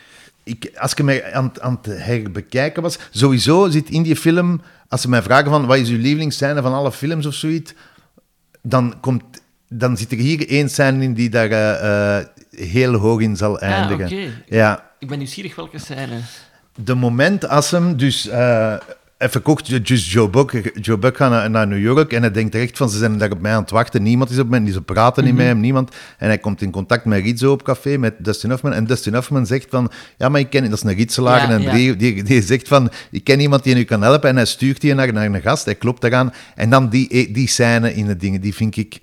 Speaker 2: Ik, als ik mij aan, het- aan het herbekijken was, sowieso zit in die film, als ze mij vragen van wat is uw lievelingsscène van alle films of zoiets, dan, komt, dan zit er hier één scène in die daar eh, eh, heel hoog in zal eindigen.
Speaker 1: oké.
Speaker 2: Ja,
Speaker 1: Ik ben nieuwsgierig welke scène.
Speaker 2: de moment als hem dus eh, even kort, dus Joe Buck, Joe Buck gaat naar, naar New York en hij denkt echt van ze zijn daar op mij aan het wachten, niemand is op mij, ze praten niet met hem, niemand. En hij komt in contact met Rizzo op café, met Dustin Hoffman en Dustin Hoffman zegt van, ja maar ik ken, dat is een Ritzelaar
Speaker 1: Ja,
Speaker 2: en
Speaker 1: ja.
Speaker 2: die, die, die zegt van, ik ken iemand die u kan helpen en hij stuurt die naar, naar een gast, hij klopt eraan en dan die, die scène in de dingen, die vind ik,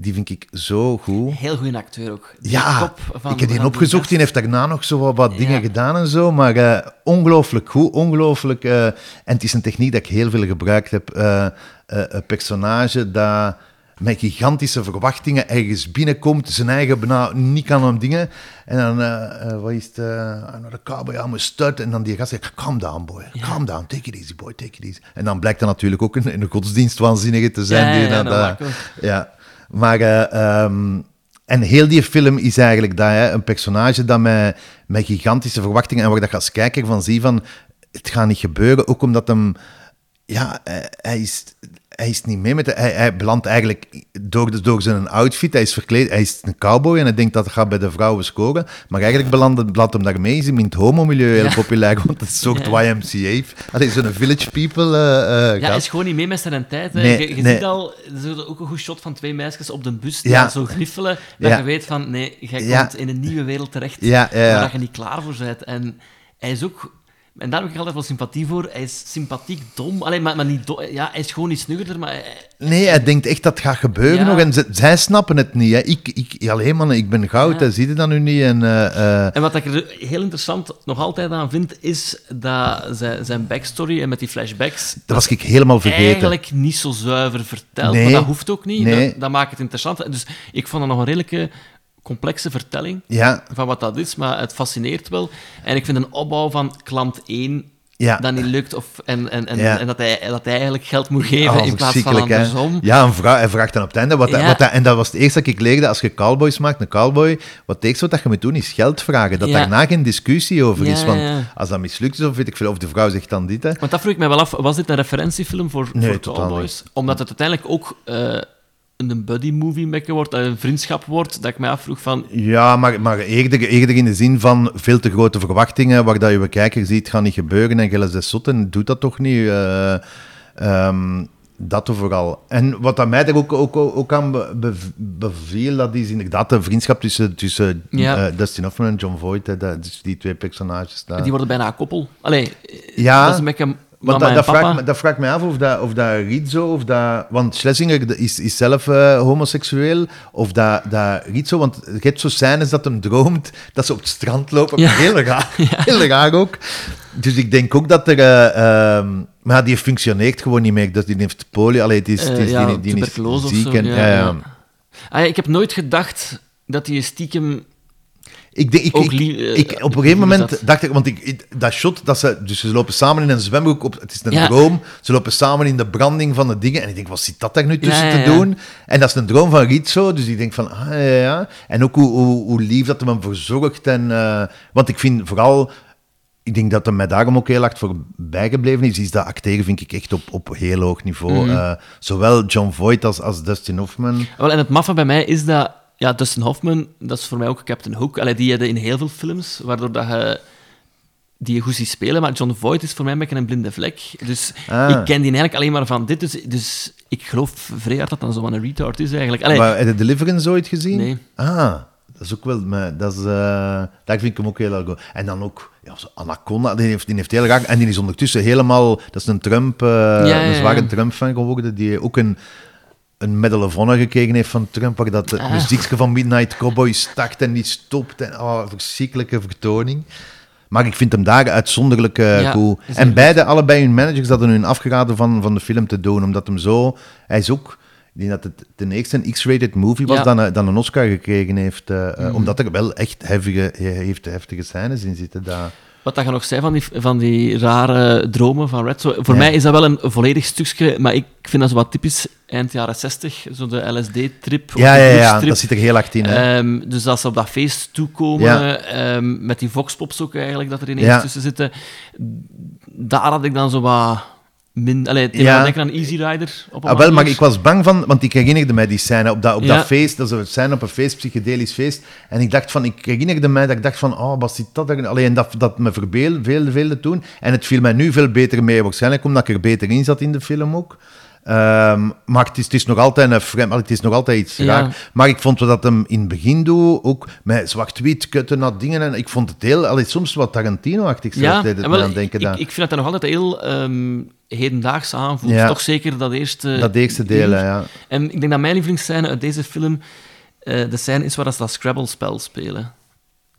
Speaker 2: die vind ik zo goed.
Speaker 1: Heel goede acteur ook. Die
Speaker 2: Ja,
Speaker 1: van-
Speaker 2: ik heb die opgezocht. Die heeft daarna nog zo wat, wat
Speaker 1: Ja.
Speaker 2: dingen gedaan en zo. Maar eh, ongelooflijk goed, ongelooflijk. eh, en het is een techniek dat ik heel veel gebruikt heb. eh, een personage dat met gigantische verwachtingen ergens binnenkomt, zijn eigen bijna niet kan om dingen. En dan, eh, wat is het? naar de cowboy, I'm a stud. En dan die gast zegt, calm down boy, calm down, take it easy boy, take it easy. En dan blijkt dat natuurlijk ook een, een godsdienst waanzinnige te zijn.
Speaker 1: Ja,
Speaker 2: die
Speaker 1: ja,
Speaker 2: dan, ja, maar... eh, ehm, en heel die film is eigenlijk dat, hè, een personage dat met, met gigantische verwachtingen en waar dat je als kijker van zie van, het gaat niet gebeuren, ook omdat hem, ja, hij, hij is, hij is niet mee met, de, hij, hij belandt eigenlijk door, door zijn outfit, hij is verkleed, hij is een cowboy en hij denkt dat het gaat bij de vrouwen scoren, maar eigenlijk belandt, belandt hem daarmee, is hem in het homomilieu heel
Speaker 1: Ja.
Speaker 2: populair, want het is een soort. [LAUGHS] YMCA, is zo'n village people eh eh,
Speaker 1: Ja, hij is gewoon niet mee met zijn tijd. Hè.
Speaker 2: Nee,
Speaker 1: je je
Speaker 2: nee.
Speaker 1: ziet al, er is ook een goed shot van twee meisjes op de bus die
Speaker 2: Ja.
Speaker 1: zo griffelen, dat
Speaker 2: Ja.
Speaker 1: je weet van, nee, jij komt in een nieuwe wereld terecht
Speaker 2: Ja, ja, ja.
Speaker 1: waar je niet klaar voor bent. En hij is ook En daar heb ik altijd wel sympathie voor. Hij is sympathiek dom. Allee, maar, maar niet dom. Ja, hij is gewoon iets snuggerder, maar... hij-
Speaker 2: Nee, hij denkt echt dat het gaat gebeuren
Speaker 1: Ja.
Speaker 2: nog. En ze- zij snappen het niet. Hè. Ik, ik, alleen man, ik ben goud,
Speaker 1: Ja.
Speaker 2: hè. zie je dat nu niet? En, eh, eh,
Speaker 1: En wat ik er heel interessant nog altijd aan vind, is dat zijn, zijn backstory en met die flashbacks...
Speaker 2: dat was ik helemaal vergeten.
Speaker 1: eigenlijk niet zo zuiver verteld.
Speaker 2: Nee.
Speaker 1: Maar dat hoeft ook niet.
Speaker 2: Nee.
Speaker 1: Dat, dat maakt het interessant. Dus ik vond dat nog een redelijke complexe vertelling
Speaker 2: Ja,
Speaker 1: van wat dat is, maar het fascineert wel. En ik vind een opbouw van klant 1
Speaker 2: ja.
Speaker 1: dat niet lukt, of, en, en, en,
Speaker 2: Ja.
Speaker 1: en dat, hij, dat hij eigenlijk geld moet geven
Speaker 2: Oh,
Speaker 1: in plaats van
Speaker 2: verschrikkelijk, hè.
Speaker 1: andersom.
Speaker 2: Ja, een vrouw, hij vraagt dan op het einde. Wat,
Speaker 1: Ja.
Speaker 2: wat hij- en dat was het eerste dat ik leerde. Als je cowboys maakt, een cowboy, wat het eerste wat je moet doen is geld vragen. Dat daarna geen discussie over is. Want als dat mislukt is, of weet ik veel, of de vrouw zegt dan dit. Hè.
Speaker 1: Want dat vroeg ik mij wel af, was dit een referentiefilm voor,
Speaker 2: Nee,
Speaker 1: voor Cowboys? Omdat het uiteindelijk ook eh, een buddy-movie mekken wordt, eh, een vriendschap wordt, dat ik mij afvroeg van...
Speaker 2: Ja, maar, maar eerder, eerder in de zin van veel te grote verwachtingen, waar dat je kijker ziet, gaat niet gebeuren. En Gilles de Sotten doet dat toch niet. eh, ehm, dat vooral. En wat aan mij er ook, ook, ook aan be- bev- beviel, dat is inderdaad de vriendschap tussen, tussen
Speaker 1: Ja.
Speaker 2: eh, Dustin Hoffman en John Voight. Hè, dat, dus die twee personages daar.
Speaker 1: Die worden bijna een koppel. Allee,
Speaker 2: Ja,
Speaker 1: dat is een beetje
Speaker 2: Want dat, dat, me, dat vraagt mij af of dat, of dat Rizzo, of dat... Want Schlesinger is, is zelf eh, homoseksueel, of dat, dat Rizzo... Want je hebt zo scènes dat hem droomt, dat ze op het strand lopen.
Speaker 1: Ja.
Speaker 2: Heel raar. [LAUGHS] Heel raar ook. Dus ik denk ook dat er... eh, ehm, maar die functioneert gewoon niet meer. Dus die heeft polio. Allee, het is, het is,
Speaker 1: ja,
Speaker 2: die, die is ziek.
Speaker 1: zo,
Speaker 2: en.
Speaker 1: Ah, ja, ik heb nooit gedacht dat hij stiekem...
Speaker 2: Ik, denk, ik,
Speaker 1: Ook
Speaker 2: ik,
Speaker 1: lie- eh,
Speaker 2: ik- op een gegeven moment
Speaker 1: dat?
Speaker 2: dacht ik, want ik, dat shot, dat ze, dus ze lopen samen in een zwembroek, op, het is een
Speaker 1: Ja.
Speaker 2: droom, ze lopen samen in de branding van de dingen, en ik denk, wat zit dat daar nu tussen
Speaker 1: Ja, ja,
Speaker 2: te doen? En dat is een droom van Rizzo, dus ik denk van, ah ja, ja. En ook hoe, hoe, hoe lief dat hem hem verzorgt, en, eh, want ik vind vooral, ik denk dat hij mij daarom ook heel hard voor bijgebleven is, is dat acteren vind ik echt op, op heel hoog niveau.
Speaker 1: Mhm.
Speaker 2: Eh, zowel John Voight als, als Dustin Hoffman.
Speaker 1: Wel, en het maffe bij mij is dat... Ja, Dustin Hoffman, dat is voor mij ook Captain Hook. Allee, die in heel veel films, waardoor dat je die je goed ziet spelen. Maar John Voight is voor mij een beetje een blinde vlek. Dus
Speaker 2: Ah.
Speaker 1: ik ken die eigenlijk alleen maar van dit. Dus, dus ik geloof vrij hard dat dat zo een retard is eigenlijk. Allee,
Speaker 2: Maar heb je Deliverance ooit gezien?
Speaker 1: Nee.
Speaker 2: Ah, dat is ook wel... maar Dat is, eh, daar vind ik hem ook heel erg goed. En dan ook ja, Anaconda, die heeft, die heeft heel raar... En die is ondertussen helemaal... Dat is een Trump, eh,
Speaker 1: ja,
Speaker 2: een zware. Trump-fan geworden, die ook een, een Medal of Honor gekregen heeft van Trump, waar dat het
Speaker 1: Ah.
Speaker 2: muziekje van Midnight Cowboy start en die stopt. En, oh, verschrikkelijke vertoning. Maar ik vind hem daar uitzonderlijk eh,
Speaker 1: Ja,
Speaker 2: goed.
Speaker 1: is
Speaker 2: En beide, allebei hun managers, hadden hun afgeraden van, van de film te doen, omdat hem zo... Hij is ook... Ik denk dat het ten eerste een X-rated movie was
Speaker 1: Ja.
Speaker 2: dan, een- dan een Oscar gekregen heeft. eh, eh,
Speaker 1: Mhm.
Speaker 2: Omdat er wel echt hevige, he- heeft heftige scènes in zitten. Dat...
Speaker 1: Wat dat je nog zei van die, van die rare dromen van Red. Zo, voor
Speaker 2: Ja.
Speaker 1: mij is dat wel een volledig stukje, maar ik vind dat zo wat typisch eind jaren 60. Zo de LSD-trip. of
Speaker 2: Ja, ja, ja, dat zit er heel hard in. hè.
Speaker 1: Ehm, dus als ze op dat feest toekomen,
Speaker 2: Ja.
Speaker 1: ehm, met die voxpops ook eigenlijk, dat er ineens tussen zitten, daar had ik dan zo wat... Min, allee,
Speaker 2: Ja.
Speaker 1: denken aan Easy Rider. Op een
Speaker 2: Ah, wel, maar ik was bang van, want ik herinnerde mij die scène op dat, op
Speaker 1: Ja.
Speaker 2: dat feest, dat een scène op een feest, psychedelisch feest, en ik dacht van, ik herinnerde mij dat ik dacht van, oh, wat zit dat er? Alleen dat, dat me verbeelde, veel, veel toen, en het viel mij nu veel beter mee, waarschijnlijk omdat ik er beter in zat in de film ook. Ehm, maar het is, het is nog altijd een frame, het is nog altijd iets
Speaker 1: Ja.
Speaker 2: raar. Maar ik vond dat hem in het begin doet, ook met zwart-wit, kutten, dat dingen, en ik vond het heel, allee, soms wat Tarantino-achtig
Speaker 1: Ja,
Speaker 2: deed het
Speaker 1: en
Speaker 2: me
Speaker 1: wel,
Speaker 2: aan denken.
Speaker 1: ik, ik vind dat nog altijd heel ehm, hedendaags aanvoelt.
Speaker 2: Ja.
Speaker 1: Toch zeker dat eerste...
Speaker 2: dat eerste deel, ja.
Speaker 1: En ik denk dat mijn lievelingsscène uit deze film eh, de scène is waar ze dat Scrabble-spel spelen.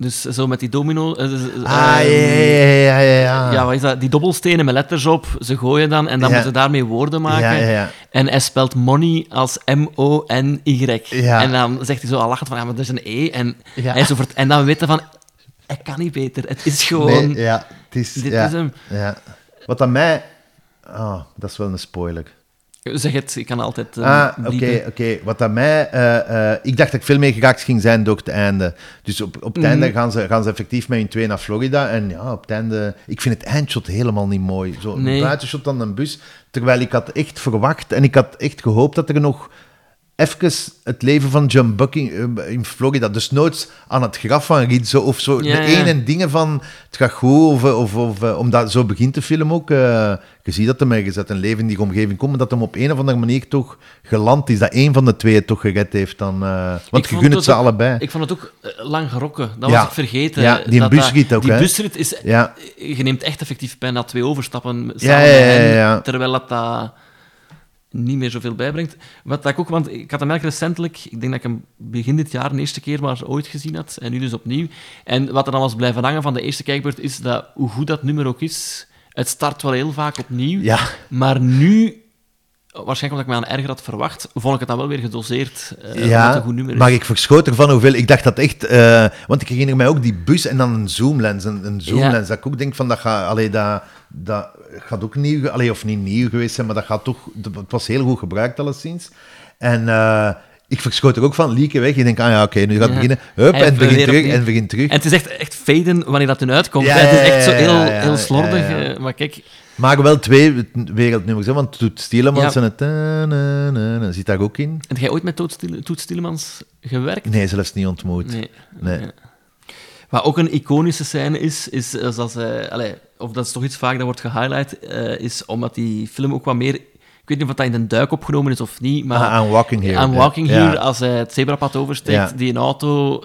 Speaker 1: Dus zo met die domino... eh,
Speaker 2: Ah, ja,
Speaker 1: ehm,
Speaker 2: ja, ja, ja, ja.
Speaker 1: Ja, wat is dat? Die dobbelstenen met letters op, ze gooien dan en dan moeten ze daarmee woorden maken. En hij spelt money als M-O-N-Y. En dan zegt hij zo al lachend van, ja, maar er is een E. En, hij zo en dan weten van, hij kan niet beter. Het is gewoon...
Speaker 2: Nee, ja, het is,
Speaker 1: dit is hem.
Speaker 2: Ja. Wat aan mij... Ah, dat is wel een spoiler.
Speaker 1: Zeg het, ik kan altijd eh,
Speaker 2: ah, oké, oké. Wat aan mij... eh, eh, ik dacht dat ik veel meer geraakt ging zijn door het einde. Dus op, op het
Speaker 1: Mhm.
Speaker 2: einde gaan ze, gaan ze effectief met hun twee naar Florida. En ja, op het einde... Ik vind het eindshot helemaal niet mooi. Zo een buitenshot aan een bus. Terwijl ik had echt verwacht en ik had echt gehoopt dat er nog even het leven van John Bucking eh, in Florida. Dus nooit aan het graf van Rizzo of zo.
Speaker 1: Ja,
Speaker 2: de
Speaker 1: ja.
Speaker 2: ene dingen van het gaat goed, of, of, of eh, omdat zo begint de film ook. eh, je ziet dat hem ergens uit een leven in die omgeving komt, maar dat hem op een of andere manier toch geland is. Dat één van de twee het toch gered heeft dan. want
Speaker 1: Ik
Speaker 2: je gunt het ze
Speaker 1: ook-
Speaker 2: allebei.
Speaker 1: Ik vond het ook lang gerokken. Dat
Speaker 2: Ja.
Speaker 1: was ik vergeten.
Speaker 2: Ja, die
Speaker 1: dat,
Speaker 2: busrit
Speaker 1: dat-
Speaker 2: ook,
Speaker 1: Die
Speaker 2: hè?
Speaker 1: busrit is... Je neemt echt effectief bijna twee overstappen samen met terwijl dat, dat niet meer zoveel bijbrengt. Wat dat ik ook, want ik had hem eigenlijk recentelijk, ik denk dat ik hem begin dit jaar de eerste keer maar ooit gezien had, en nu dus opnieuw. En wat er dan was blijven hangen van de eerste kijkbeurt, is dat, hoe goed dat nummer ook is, het start wel heel vaak opnieuw,
Speaker 2: Ja.
Speaker 1: maar nu... Waarschijnlijk omdat ik me aan erger had verwacht, vond ik het dan wel weer gedoseerd.
Speaker 2: ja,
Speaker 1: een goed nummer is.
Speaker 2: maar ik verschoot ervan hoeveel. Ik dacht dat echt. eh, want ik herinner mij ook die bus en dan een zoomlens. Een, een zoomlens. Dat ik ook denk van dat gaat. Allee, dat, dat gaat ook nieuw. Allee, of niet nieuw geweest zijn, maar dat gaat toch. Het was heel goed gebruikt alleszins. En. eh, ik verschoot er ook van, lieken weg. Je denkt, ah ja, oké, nu gaat het
Speaker 1: Ja.
Speaker 2: beginnen. Hup,
Speaker 1: En
Speaker 2: begint terug,
Speaker 1: opnieuw.
Speaker 2: en begint terug.
Speaker 1: En het is echt, echt faden wanneer dat toen uitkomt.
Speaker 2: Ja,
Speaker 1: hè. het is echt zo
Speaker 2: ja,
Speaker 1: heel,
Speaker 2: ja, ja,
Speaker 1: heel slordig.
Speaker 2: ja, ja.
Speaker 1: eh, Maar kijk,
Speaker 2: Maar wel twee wereldnummers, hè, want Toet Stielemans
Speaker 1: Ja.
Speaker 2: en het... ta- na- na- na, zit daar ook in?
Speaker 1: heb jij ooit met Toet Stiel- Toet Stielemans gewerkt?
Speaker 2: Nee, zelfs niet ontmoet.
Speaker 1: Nee.
Speaker 2: Nee.
Speaker 1: Ja. Wat ook een iconische scène is, is zoals hij, allee, of dat is toch iets vaak dat wordt gehighlight, eh, is omdat die film ook wat meer... Ik weet niet of dat in een duik opgenomen is of niet, maar...
Speaker 2: Ah, aan Walking Here.
Speaker 1: Aan Walking. Here, als hij het zebrapad oversteekt, die een auto,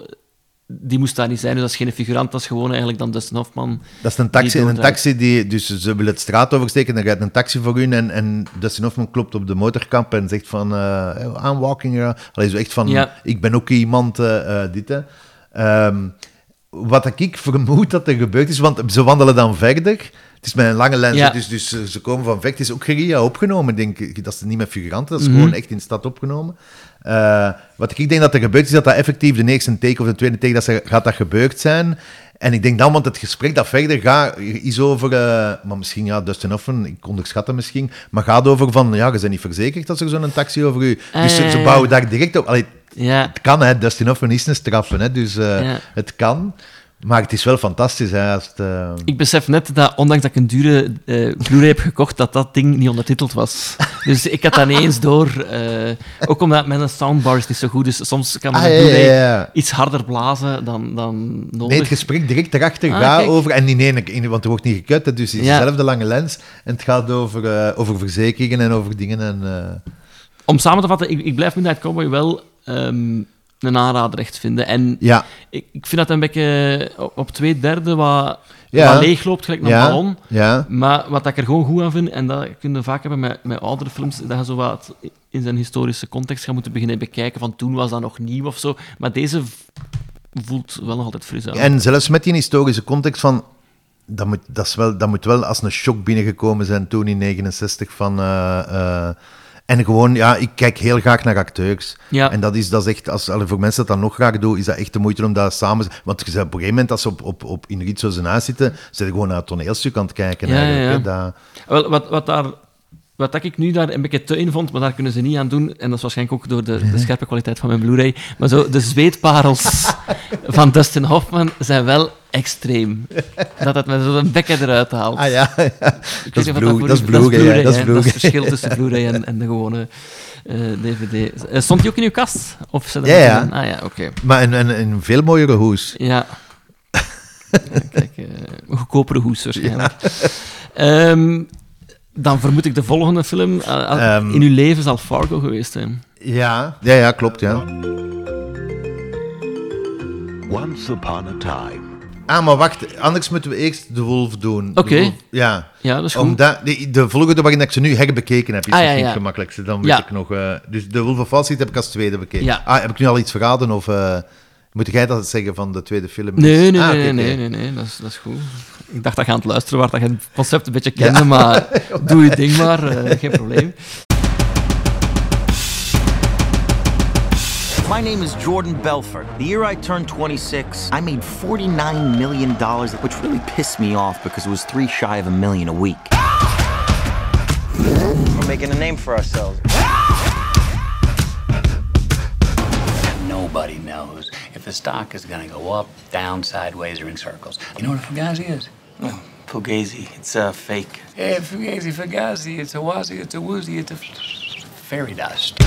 Speaker 1: die moest daar niet zijn. Dus dat is geen figurant, dat is gewoon eigenlijk dan Dustin Hoffman.
Speaker 2: Dat is een taxi, een taxi die... Dus ze willen het straat oversteken, dan rijdt een taxi voor hun en, en Dustin Hoffman klopt op de motorkap en zegt van... eh I'm walking here. Allee, zo echt van, ik ben ook iemand, eh, eh, dit, hè. Ehm, wat ik vermoed dat er gebeurd is, want ze wandelen dan verder... Het is met een lange lens,
Speaker 1: Ja.
Speaker 2: dus, dus ze- ze komen van vecht. Het is ook geria opgenomen, denk ik. Dat is niet met figuranten, dat is
Speaker 1: Mhm.
Speaker 2: gewoon echt in de stad opgenomen. Eh, wat ik denk dat er gebeurd is, dat dat effectief de eerste take of de tweede take, dat ze, gaat dat gebeurd zijn. En ik denk dan, want het gesprek dat verder gaat, is over, eh, maar misschien, ja, Dustin Hoffman, ik onderschat hem misschien, maar gaat over van, ja, je bent niet verzekerd dat er zo'n taxi over u... Dus ze, bouwen daar direct op. Allee,
Speaker 1: Ja,
Speaker 2: het kan, hè, Dustin Hoffman is een straffe, hè, dus eh,
Speaker 1: Ja.
Speaker 2: het kan. Maar het is wel fantastisch, hè, als het... eh,
Speaker 1: ik besef net dat, ondanks dat ik een dure eh Blu-ray heb gekocht, dat dat ding niet ondertiteld was. [LAUGHS] Dus ik had dat niet eens door. ook omdat mijn soundbar is niet zo goed, dus soms kan mijn
Speaker 2: Ah, ja, ja,
Speaker 1: Blu-ray
Speaker 2: ja.
Speaker 1: iets harder blazen dan, dan nodig.
Speaker 2: Nee, het gesprek direct daarachter
Speaker 1: Ah,
Speaker 2: gaat
Speaker 1: kijk.
Speaker 2: over... En in één, in- want er wordt niet gekut, hè, dus het is dezelfde lange lens. En het gaat over, over verzekeringen en over dingen. En,
Speaker 1: Om samen te vatten, ik, ik blijf Midnight Cowboy wel ehm, een aanrader echt vinden. En
Speaker 2: ja,
Speaker 1: ik, ik vind dat een beetje op, op twee derde wat,
Speaker 2: Ja.
Speaker 1: wat leeg loopt, gelijk een
Speaker 2: ja,
Speaker 1: ballon.
Speaker 2: ja.
Speaker 1: Maar wat ik er gewoon goed aan vind, en dat kun je vaak hebben met, met oudere films, dat je zo wat in zijn historische context gaat moeten beginnen bekijken, van toen was dat nog nieuw of zo. Maar deze voelt wel nog altijd fris aan.
Speaker 2: En zelfs met die historische context van... Dat moet, dat, is wel, dat moet wel als een shock binnengekomen zijn toen in 69 van... eh, eh, en gewoon, ja, ik kijk heel graag naar acteurs.
Speaker 1: Ja.
Speaker 2: En dat is, dat is echt, als, voor mensen dat dat nog graag doen, is dat echt de moeite om dat samen... Want op een gegeven moment, als ze op, op, op in Rizzo zijn huis zitten, zijn ze gewoon naar het toneelstuk aan het kijken.
Speaker 1: Ja,
Speaker 2: eigenlijk,
Speaker 1: ja, ja.
Speaker 2: Dat,
Speaker 1: Wel, wat, wat, daar, wat dat ik nu daar een beetje te in vond, maar daar kunnen ze niet aan doen, en dat is waarschijnlijk ook door de, de scherpe kwaliteit van mijn Blu-ray, maar zo, de zweetparels [LAUGHS] van Dustin Hoffman zijn wel extreem. Dat het met zo'n bekken eruit haalt.
Speaker 2: ah ja, ja. Dat is
Speaker 1: niet of
Speaker 2: Blu-
Speaker 1: voor
Speaker 2: dat is Blu-ray. ja. Dat is
Speaker 1: Dat is het verschil tussen Blu-ray en, en de gewone eh, DVD. Eh, Stond die ook in uw kast? Of dat
Speaker 2: Ja, ja.
Speaker 1: Ah ja, oké.
Speaker 2: Maar een, een, een veel mooiere hoes.
Speaker 1: Ja. Ja, [LAUGHS] Kijk, eh, een goedkopere hoes waarschijnlijk. Ehm, dan vermoed ik de volgende film eh, al-
Speaker 2: Ehm.
Speaker 1: in uw leven zal Fargo geweest zijn.
Speaker 2: Ja, ja, ja klopt, ja.
Speaker 7: Once upon a time.
Speaker 2: Ah, maar wacht, anders moeten we eerst de Wolf doen.
Speaker 1: Oké.
Speaker 2: Ja.
Speaker 1: Ja, dat is goed.
Speaker 2: Omdat de, de volgende waarin ik ze nu herbekeken heb, is
Speaker 1: Ah, ja,
Speaker 2: misschien
Speaker 1: ja.
Speaker 2: het gemakkelijkste. Dan weet
Speaker 1: Ja.
Speaker 2: ik nog... eh, dus de Wolf of Wall Street heb ik als tweede bekeken.
Speaker 1: Ja.
Speaker 2: Ah, heb ik nu al iets verraden? Of eh, moet jij dat zeggen van de tweede film?
Speaker 1: Nee, nee,
Speaker 2: Ah,
Speaker 1: nee, nee,
Speaker 2: oké.
Speaker 1: nee, nee, dat is, dat is goed. Ik dacht dat je aan het luisteren was, dat je het concept een beetje kende, maar [LAUGHS] doe je ding maar, eh, geen probleem.
Speaker 8: My name is Jordan Belfort. The year I turned 26, I made $49 million, which really pissed me off because it was three shy of a million a week.
Speaker 9: We're making a name for ourselves.
Speaker 10: Nobody knows the stock is going to go up, down, sideways, or in circles. You know what a fugazi is?
Speaker 9: Oh, Fugazi. It's uh, fake.
Speaker 10: Yeah, fugazi, fugazi. It's a wazi, it's a woozy, it's a fairy dust.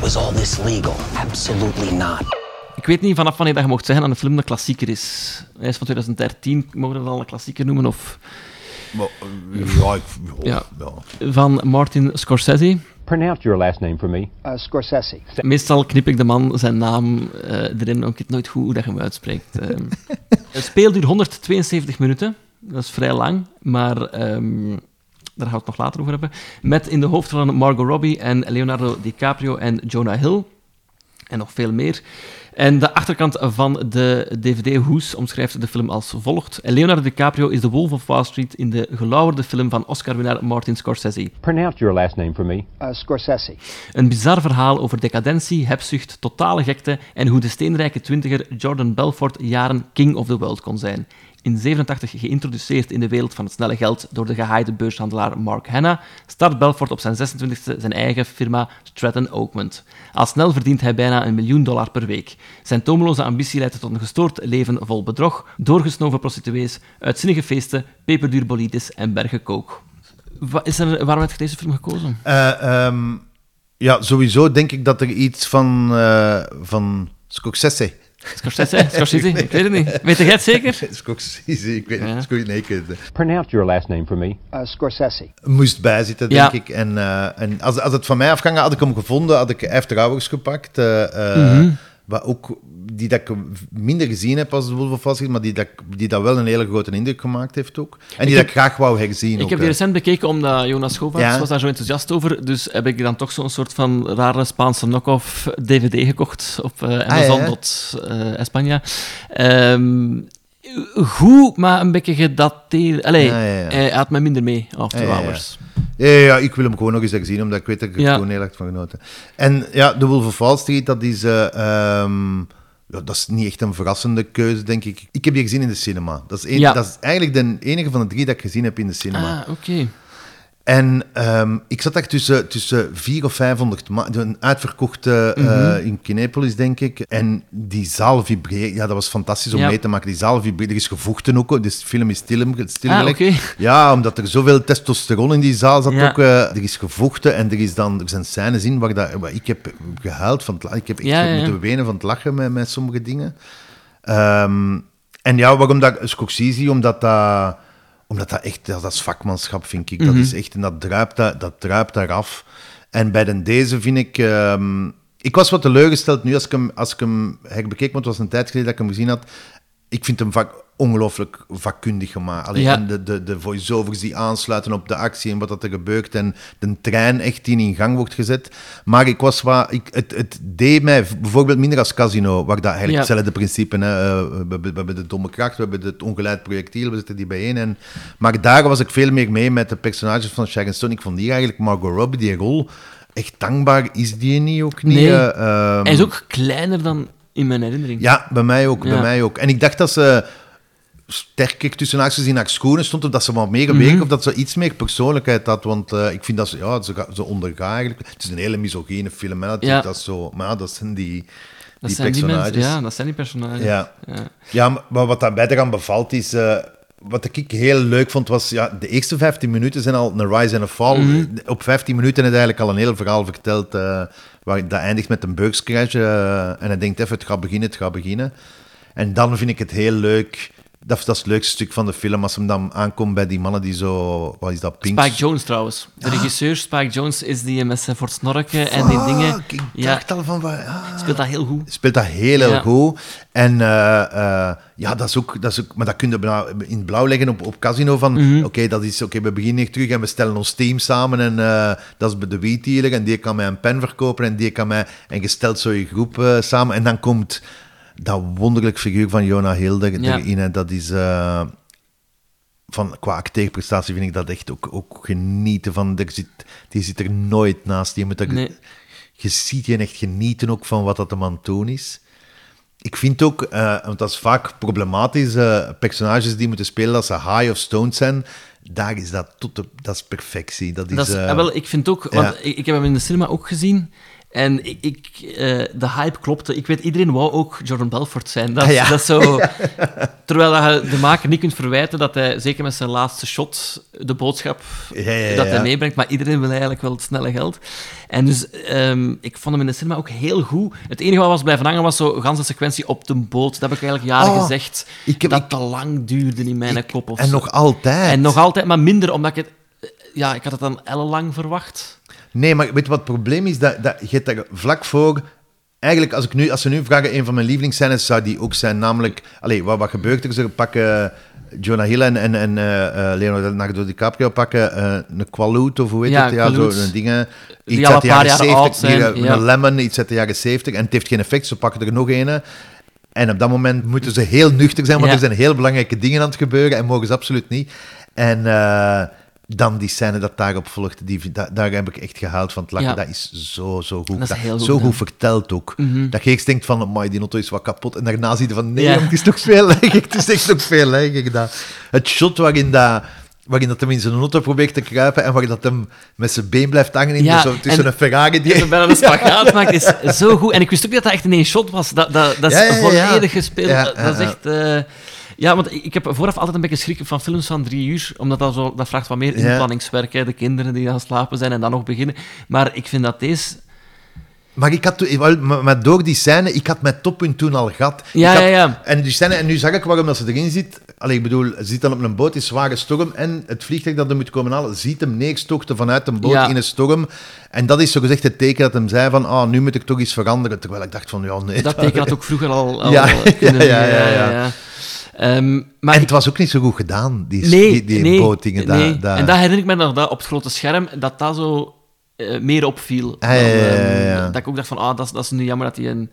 Speaker 11: Was all this legal? Absolutely not.
Speaker 1: Ik weet niet vanaf wanneer dat je mocht zeggen dat een film een klassieker is. Hij is van 2013, mogen we dat al een klassieker noemen? Of...
Speaker 2: Maar, ja, ik, ja,
Speaker 1: ja. Van Martin Scorsese.
Speaker 12: Pronounce your last name for me.
Speaker 13: Uh, Scorsese.
Speaker 1: Meestal knip ik de man zijn naam uh, erin, omdat ik het nooit goed hoe dat je hem uitspreekt. Um, [LAUGHS] het speel duurt 172 minuten. Dat is vrij lang, maar um, daar gaan we het nog later over hebben. Met in de hoofdrollen Margot Robbie en Leonardo DiCaprio en Jonah Hill. En nog veel meer. En de achterkant van de DVD-hoes omschrijft de film als volgt. Leonardo DiCaprio is de Wolf of Wall Street in de gelauwerde film van Oscar-winnaar Martin Scorsese.
Speaker 12: Pronounce your last name for me.
Speaker 13: Uh, Scorsese.
Speaker 1: Een bizar verhaal over decadentie, hebzucht, totale gekte en hoe de steenrijke twintiger Jordan Belfort jaren king of the world kon zijn in 87 geïntroduceerd in de wereld van het snelle geld door de gehaaide beurshandelaar Mark Hanna, start Belfort op zijn 26e zijn eigen firma Stratton Oakmont. Al snel verdient hij bijna een miljoen dollar per week. Zijn tomeloze ambitie leidt tot een gestoord leven vol bedrog, doorgesnoven prostituees, uitzinnige feesten, peperduur bolides en bergen kook. Is er, waarom heb je deze film gekozen?
Speaker 2: Uh, um, ja, sowieso denk ik dat er iets van, uh, van Scorsese
Speaker 1: Scorsese? Scorsese? [LAUGHS] ik weet het niet. Weet jij het zeker? [LAUGHS]
Speaker 2: Scorsese, ik weet het niet. Nee.
Speaker 12: Pronounce your last name for me.
Speaker 13: Uh, Scorsese.
Speaker 2: Moest bijzitten, denk ja. ik. En, uh, en als, als het van mij afging, had ik hem gevonden, had ik After Hours gepakt. Uh, mm -hmm. Wat ook die dat ik minder gezien heb als de Wolf of Wall Street, maar die dat, die dat wel een hele grote indruk gemaakt heeft ook. En die ik dat ik graag wou herzien.
Speaker 1: Ik
Speaker 2: ook,
Speaker 1: heb die recent bekeken omdat Jonas Schovaerts ja. was daar zo enthousiast over. Dus heb ik dan toch zo'n soort van rare Spaanse knock-off DVD gekocht op uh, Amazon. Ah, ja. España. Um, goed, maar een beetje gedateerd. Allee, ja, hij had me minder mee, After Hours.
Speaker 2: Ja, ja, ik wil hem gewoon nog eens zien, omdat ik weet dat ik er ja. gewoon heel erg van genoten En ja, The Wolf of Wall Street, dat is... Uh, um, ja, dat is niet echt een verrassende keuze, denk ik. Ik heb die gezien in de cinema. Dat is, een, ja. dat is eigenlijk de enige van de drie dat ik gezien heb in de cinema.
Speaker 1: Ah, oké. Okay.
Speaker 2: En um, ik zat daar tussen, tussen 400 of 500 een uitverkochte mm -hmm. uh, in Kinepolis, denk ik. En die zaal vibreert. Ja, dat was fantastisch om ja. mee te maken. Die zaal vibreert. Er is gevochten ook. De film is stil, stilgelegd.
Speaker 1: Ah, okay. [LAUGHS]
Speaker 2: Ja, omdat er zoveel testosteron in die zaal zat ja. ook. Uh, er is gevochten en er, is dan, er zijn scènes in waar, dat, waar ik heb gehuild van het Ik heb echt ja, moeten wenen van het lachen met, met sommige dingen. Um, en ja, waarom dat Scorsese? Omdat dat omdat dat echt, dat is vakmanschap, vind ik. Dat
Speaker 1: Mhm.
Speaker 2: is echt, en dat druipt, dat, dat druipt daaraf. En bij de deze vind ik... Um, ik was wat teleurgesteld nu als ik hem, als ik hem herbekeek, want het was een tijd geleden dat ik hem gezien had. Ik vind hem vak, ongelooflijk vakkundig gemaakt. Alleen
Speaker 1: Ja.
Speaker 2: de, de, de voice-overs die aansluiten op de actie en wat dat er gebeurt en de trein echt die in gang wordt gezet. Maar ik was wat, ik, het, het deed mij bijvoorbeeld minder als Casino, waar dat eigenlijk
Speaker 1: Ja.
Speaker 2: hetzelfde principe, hè, eh, we, hebben- we hebben de domme kracht, we hebben het ongeleid projectiel, we zitten die bijeen. En, maar daar was ik veel meer mee met de personages van Sharon Stone. Ik vond die eigenlijk, Margot Robbie, die rol, echt dankbaar is die niet ook niet.
Speaker 1: Nee.
Speaker 2: eh, ehm,
Speaker 1: Hij is ook kleiner dan in mijn herinnering.
Speaker 2: ja, bij mij ook, bij mij ook. En ik dacht dat ze sterker tussen haakjes in haar schoenen stond, of dat ze wat meer
Speaker 1: Mhm.
Speaker 2: of dat ze iets meer persoonlijkheid had, want eh, ik vind dat ze, ja, ze, ze ondergaan eigenlijk. Het is een hele misogyne film, hè,
Speaker 1: Ja.
Speaker 2: dat zo, maar dat zijn die,
Speaker 1: Dat
Speaker 2: die
Speaker 1: zijn die
Speaker 2: personages.
Speaker 1: mensen. Ja, dat zijn die personages.
Speaker 2: Ja.
Speaker 1: Ja.
Speaker 2: Ja, maar- wat daarbij eraan bevalt is... eh, wat ik heel leuk vond, was... Ja, de eerste 15 minuten zijn al een rise en een fall.
Speaker 1: Mhm.
Speaker 2: Op 15 minuten is eigenlijk al een heel verhaal verteld... eh, waar, dat eindigt met een beurscrash. eh, en hij denkt even, het gaat beginnen, het gaat beginnen. En dan vind ik het heel leuk... Dat, dat is het leukste stuk van de film, als hem dan aankomt bij die mannen die zo... Wat is dat? Pink...
Speaker 1: Spike Jones trouwens. De regisseur Spike Jones is die met zijn Fort Snorken en die dingen.
Speaker 2: Ik
Speaker 1: Ja,
Speaker 2: dacht al van... ah.
Speaker 1: speelt dat heel goed.
Speaker 2: speelt dat heel, heel
Speaker 1: Ja.
Speaker 2: goed. En eh, eh, ja, dat is, ook, dat is ook... Maar dat kun je in het blauw leggen op, op Casino van...
Speaker 1: Mhm.
Speaker 2: Oké, dat is... Oké, we beginnen hier terug en we stellen ons team samen en eh, dat is de wietdealer en die kan mij een pen verkopen en die kan mij... En je stelt zo je groep samen en dan komt dat wonderlijk figuur van Jonah Hill er-
Speaker 1: Ja.
Speaker 2: erin. En dat is... eh, van, qua acteerprestatie vind ik dat echt ook, ook genieten van... Er zit, die zit er nooit naast. Je, moet
Speaker 1: Nee.
Speaker 2: je ziet je echt genieten ook van wat dat hem aan het doen is. Ik vind ook, eh, want dat is vaak problematisch, personages die moeten spelen als ze high of stoned zijn, daar is dat tot de, dat is perfectie. Dat is,
Speaker 1: Dat is,
Speaker 2: eh,
Speaker 1: ah, wel, ik vind ook, want
Speaker 2: ja.
Speaker 1: ik, ik heb hem in de cinema ook gezien. En ik, ik, eh, de hype klopte. Ik weet, iedereen wou ook Jordan Belfort zijn. Dat,
Speaker 2: Ah, ja.
Speaker 1: dat is zo... [LAUGHS] Terwijl dat je de maker niet kunt verwijten dat hij, zeker met zijn laatste shot, de boodschap
Speaker 2: Ja, ja, ja,
Speaker 1: dat hij meebrengt. Maar iedereen wil eigenlijk wel het snelle geld. En dus, ehm, ik vond hem in de cinema ook heel goed. Het enige wat was blijven hangen was zo'n ganse sequentie op de boot. Dat heb ik eigenlijk jaren
Speaker 2: Oh,
Speaker 1: gezegd.
Speaker 2: ik heb-
Speaker 1: dat
Speaker 2: ik-
Speaker 1: te lang duurde in mijn kop. Of
Speaker 2: En
Speaker 1: zo.
Speaker 2: nog altijd.
Speaker 1: En nog altijd, maar minder, omdat ik het... Ja, ik had het dan ellenlang verwacht.
Speaker 2: Nee, maar weet je wat het probleem is? Dat, dat, je daar vlak voor... Eigenlijk, als, ik nu, als ze nu vragen, een van mijn lievelingsscènes zou die ook zijn. Namelijk, allee, wat, wat gebeurt er? Ze pakken Jonah Hill en, en, en eh, eh, Leonardo DiCaprio pakken eh, een Qualoot, of hoe heet
Speaker 1: Ja,
Speaker 2: het? Ja, zo
Speaker 1: Qualoot.
Speaker 2: een dingen.
Speaker 1: Die
Speaker 2: Iets
Speaker 1: al
Speaker 2: uit de jaren
Speaker 1: oud
Speaker 2: 70,
Speaker 1: zijn,
Speaker 2: die,
Speaker 1: ja.
Speaker 2: een lemon, iets uit de jaren 70. En het heeft geen effect, ze pakken er nog een. En op dat moment moeten ze heel nuchter zijn, want
Speaker 1: Ja.
Speaker 2: er zijn heel belangrijke dingen aan het gebeuren en mogen ze absoluut niet. En dan die scène dat daarop volgt, die, da- daar heb ik echt gehaald van het lachen.
Speaker 1: Ja.
Speaker 2: Dat is zo, zo goed.
Speaker 1: Dat is heel goed
Speaker 2: zo goed verteld ook.
Speaker 1: Mhm.
Speaker 2: Dat je eerst denkt van, amai, die auto is wat kapot. En daarna zie je van, nee,
Speaker 1: Ja.
Speaker 2: het is toch veel. [LAUGHS] Het is echt nog veel. Dat. Het shot waarin dat... Waarin dat hem in zijn auto probeert te kruipen en waarin dat hem met zijn been blijft hangen in
Speaker 1: Ja,
Speaker 2: zo, tussen
Speaker 1: en-
Speaker 2: een Ferrari die...
Speaker 1: Dat [LAUGHS] bijna een spagaat maakt, is zo goed. En ik wist ook niet dat dat echt in één shot was. Dat, dat, dat is volledig gespeeld. Dat is echt... eh, ja, want ik heb vooraf altijd een beetje schrik van films van drie uur, omdat dat, zo, dat vraagt wat meer inplanningswerk. Hè. De kinderen die gaan slapen zijn en dan nog beginnen. Maar ik vind dat deze...
Speaker 2: Maar ik had maar door die scène, ik had mijn toppunt toen al gehad.
Speaker 1: Ja,
Speaker 2: had-
Speaker 1: ja, ja.
Speaker 2: En die scène, en nu zag ik waarom dat ze erin zit. Allee, ik bedoel, ze zit dan op een boot in zware storm en het vliegtuig dat er moet komen halen, ziet hem neerstorten vanuit een boot
Speaker 1: Ja.
Speaker 2: in een storm. En dat is zo gezegd het teken dat hem zei van, ah, nu moet ik toch iets veranderen. Terwijl ik dacht van, ja, nee.
Speaker 1: Dat teken had ook vroeger al, al
Speaker 2: Ja,
Speaker 1: kunnen [LAUGHS]
Speaker 2: ja, ja,
Speaker 1: Ehm, maar
Speaker 2: en het was ook niet zo goed gedaan, die,
Speaker 1: nee,
Speaker 2: die, die
Speaker 1: nee,
Speaker 2: dat-
Speaker 1: En dat herinner ik me nog, dat op het grote scherm, dat dat zo eh, meer opviel.
Speaker 2: Ah, ja,
Speaker 1: dan,
Speaker 2: ja, ja,
Speaker 1: ehm,
Speaker 2: ja.
Speaker 1: Dat ik ook dacht van, ah, dat, is- dat is nu jammer dat die een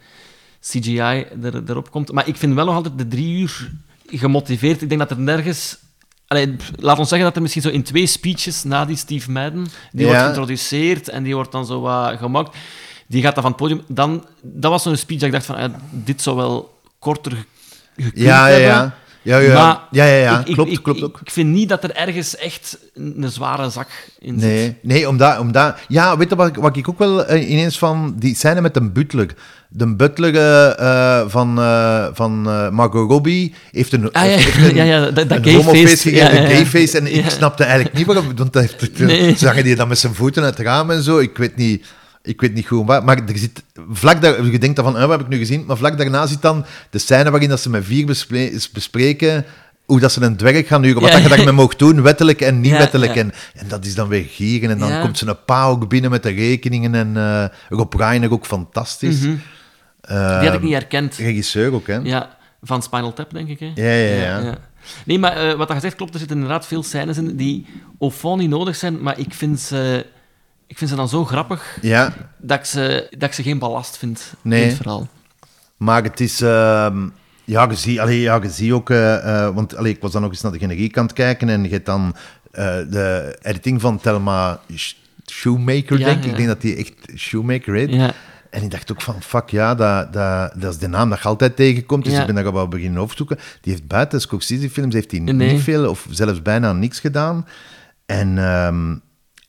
Speaker 1: CGI er, erop komt. Maar ik vind wel nog altijd de drie uur gemotiveerd. Ik denk dat er nergens... Allee, laat ons zeggen dat er misschien zo in twee speeches na die Steve Madden, die wordt geïntroduceerd en die wordt dan zo wat gemaakt. Die gaat dan van het podium... Dan, dat was zo'n speech dat ik dacht van, eh, dit zou wel korter gekund
Speaker 2: Ja, ja, ja. Ja, ja.
Speaker 1: Maar
Speaker 2: Ja, ja, ja.
Speaker 1: ik-
Speaker 2: Klopt,
Speaker 1: ik-
Speaker 2: klopt
Speaker 1: ik-
Speaker 2: ook.
Speaker 1: Ik vind niet dat er ergens echt een, zware zak in zit.
Speaker 2: Nee, nee omdat, omdat... Ja, weet je wat, ik- wat ik ook wel eh, ineens van... Die scène met een butler. De butler eh, eh, van, eh, van Margot Robbie heeft een...
Speaker 1: Ah, ja,
Speaker 2: heeft een,
Speaker 1: ja, ja, dat- dat gayface.
Speaker 2: gegeven,
Speaker 1: Ja.
Speaker 2: En ik snapte eigenlijk niet waarom... Want dat heeft,
Speaker 1: Nee.
Speaker 2: hangen die dan met zijn voeten uit het raam en zo. Ik weet niet... Ik weet niet goed waar, maar er zit vlak daar, je denkt dan van, eh, wat heb ik nu gezien? Maar vlak daarna zit dan de scène waarin dat ze met vier bespre- bespreken hoe dat ze een dwerg gaan huren, wat
Speaker 1: Ja.
Speaker 2: dat je daarmee mag doen, wettelijk en niet
Speaker 1: Ja,
Speaker 2: wettelijk.
Speaker 1: ja.
Speaker 2: En, en dat is dan weer gieren. En dan komt ze een pa ook binnen met de rekeningen. En eh Rob Reiner ook fantastisch.
Speaker 1: Mhm.
Speaker 2: Ehm,
Speaker 1: Die had ik niet herkend.
Speaker 2: Regisseur ook, hè?
Speaker 1: Ja, van Spinal Tap, denk ik. Hè?
Speaker 2: Ja, ja, ja.
Speaker 1: Nee, maar eh, wat dat gezegd klopt, er zitten inderdaad veel scènes in die fond niet nodig zijn, maar ik vind ze, ik vind ze dan zo grappig
Speaker 2: Ja.
Speaker 1: dat, ik ze, dat ik ze geen ballast vind
Speaker 2: Nee.
Speaker 1: in het verhaal.
Speaker 2: Maar het is... ehm, ja, je ziet, ja, je ziet ook... eh, eh, want allee, ik was dan nog eens naar de generiek aan het kijken en je hebt dan eh, de editing van Thelma Shoemaker,
Speaker 1: Ja,
Speaker 2: denk ik. Ik denk dat die echt Shoemaker heet.
Speaker 1: Ja.
Speaker 2: En ik dacht ook van, fuck ja, dat, dat, dat is de naam dat je altijd tegenkomt. Dus
Speaker 1: Ja.
Speaker 2: ik ben daar wel beginnen opzoeken. Die heeft buiten Scorsese-films heeft hij
Speaker 1: Nee.
Speaker 2: niet veel, of zelfs bijna niks gedaan. En, ehm,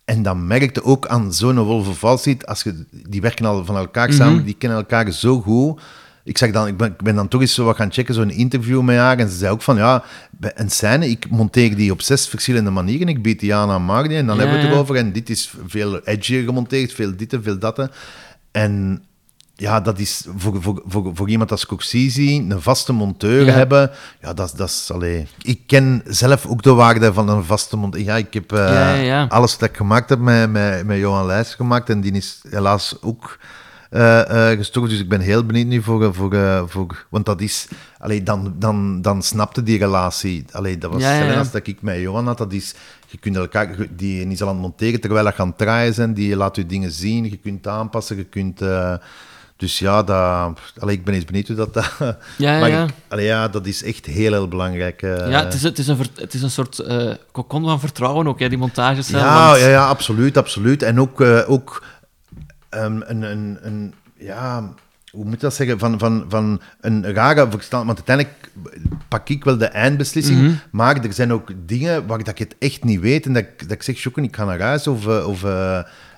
Speaker 2: en dan merkte ook aan zo'n Wall Street, als je, die werken al van elkaar samen,
Speaker 1: Mhm.
Speaker 2: die kennen elkaar zo goed. Ik, zag dan, ik, ben, ik ben dan toch eens zo wat gaan checken, zo'n interview met haar. En ze zei ook van, ja, een scène, ik monteer die op zes verschillende manieren. Ik bied die aan aan Marnie en dan
Speaker 1: Ja,
Speaker 2: hebben we het erover. En dit is veel edgier gemonteerd, veel dit en veel dat. En ja, dat is voor, voor, voor, voor iemand als Scorsese, een vaste monteur
Speaker 1: Ja.
Speaker 2: hebben, ja, dat, is- dat is... Allee. Ik ken zelf ook de waarde van een vaste monteur. Ja, ik heb eh,
Speaker 1: Ja, ja, ja.
Speaker 2: alles dat ik gemaakt heb met, met, met Johan Leijs gemaakt en die is helaas ook eh, eh, gestorven. Dus ik ben heel benieuwd nu voor... voor, voor want dat is... Allee, dan, dan, dan snapte die relatie. Allee, dat was
Speaker 1: Ja,
Speaker 2: als dat ik met Johan had. Dat is... Je kunt elkaar... Die is al aan het monteren terwijl dat gaan draaien zijn. Die laat je dingen zien. Je kunt aanpassen. Je kunt... dus ja, dat, allee, ik ben eens benieuwd hoe dat... dat
Speaker 1: Ja, ja,
Speaker 2: maar
Speaker 1: ja.
Speaker 2: Ik, allee, ja, dat is echt heel, heel belangrijk. eh.
Speaker 1: ja, het is, het, is een, het is een soort eh cocon van vertrouwen ook, hè, die montages.
Speaker 2: Ja,
Speaker 1: want-
Speaker 2: ja, ja, absoluut, absoluut. En ook, eh, ook ehm, een, een, een, ja, hoe moet je dat zeggen, van, van, van een rare verstand. Want uiteindelijk pak ik wel de eindbeslissing,
Speaker 1: Mhm.
Speaker 2: maar er zijn ook dingen waar dat ik het echt niet weet en dat ik, dat ik zeg, Jokken, ik ga naar huis of... of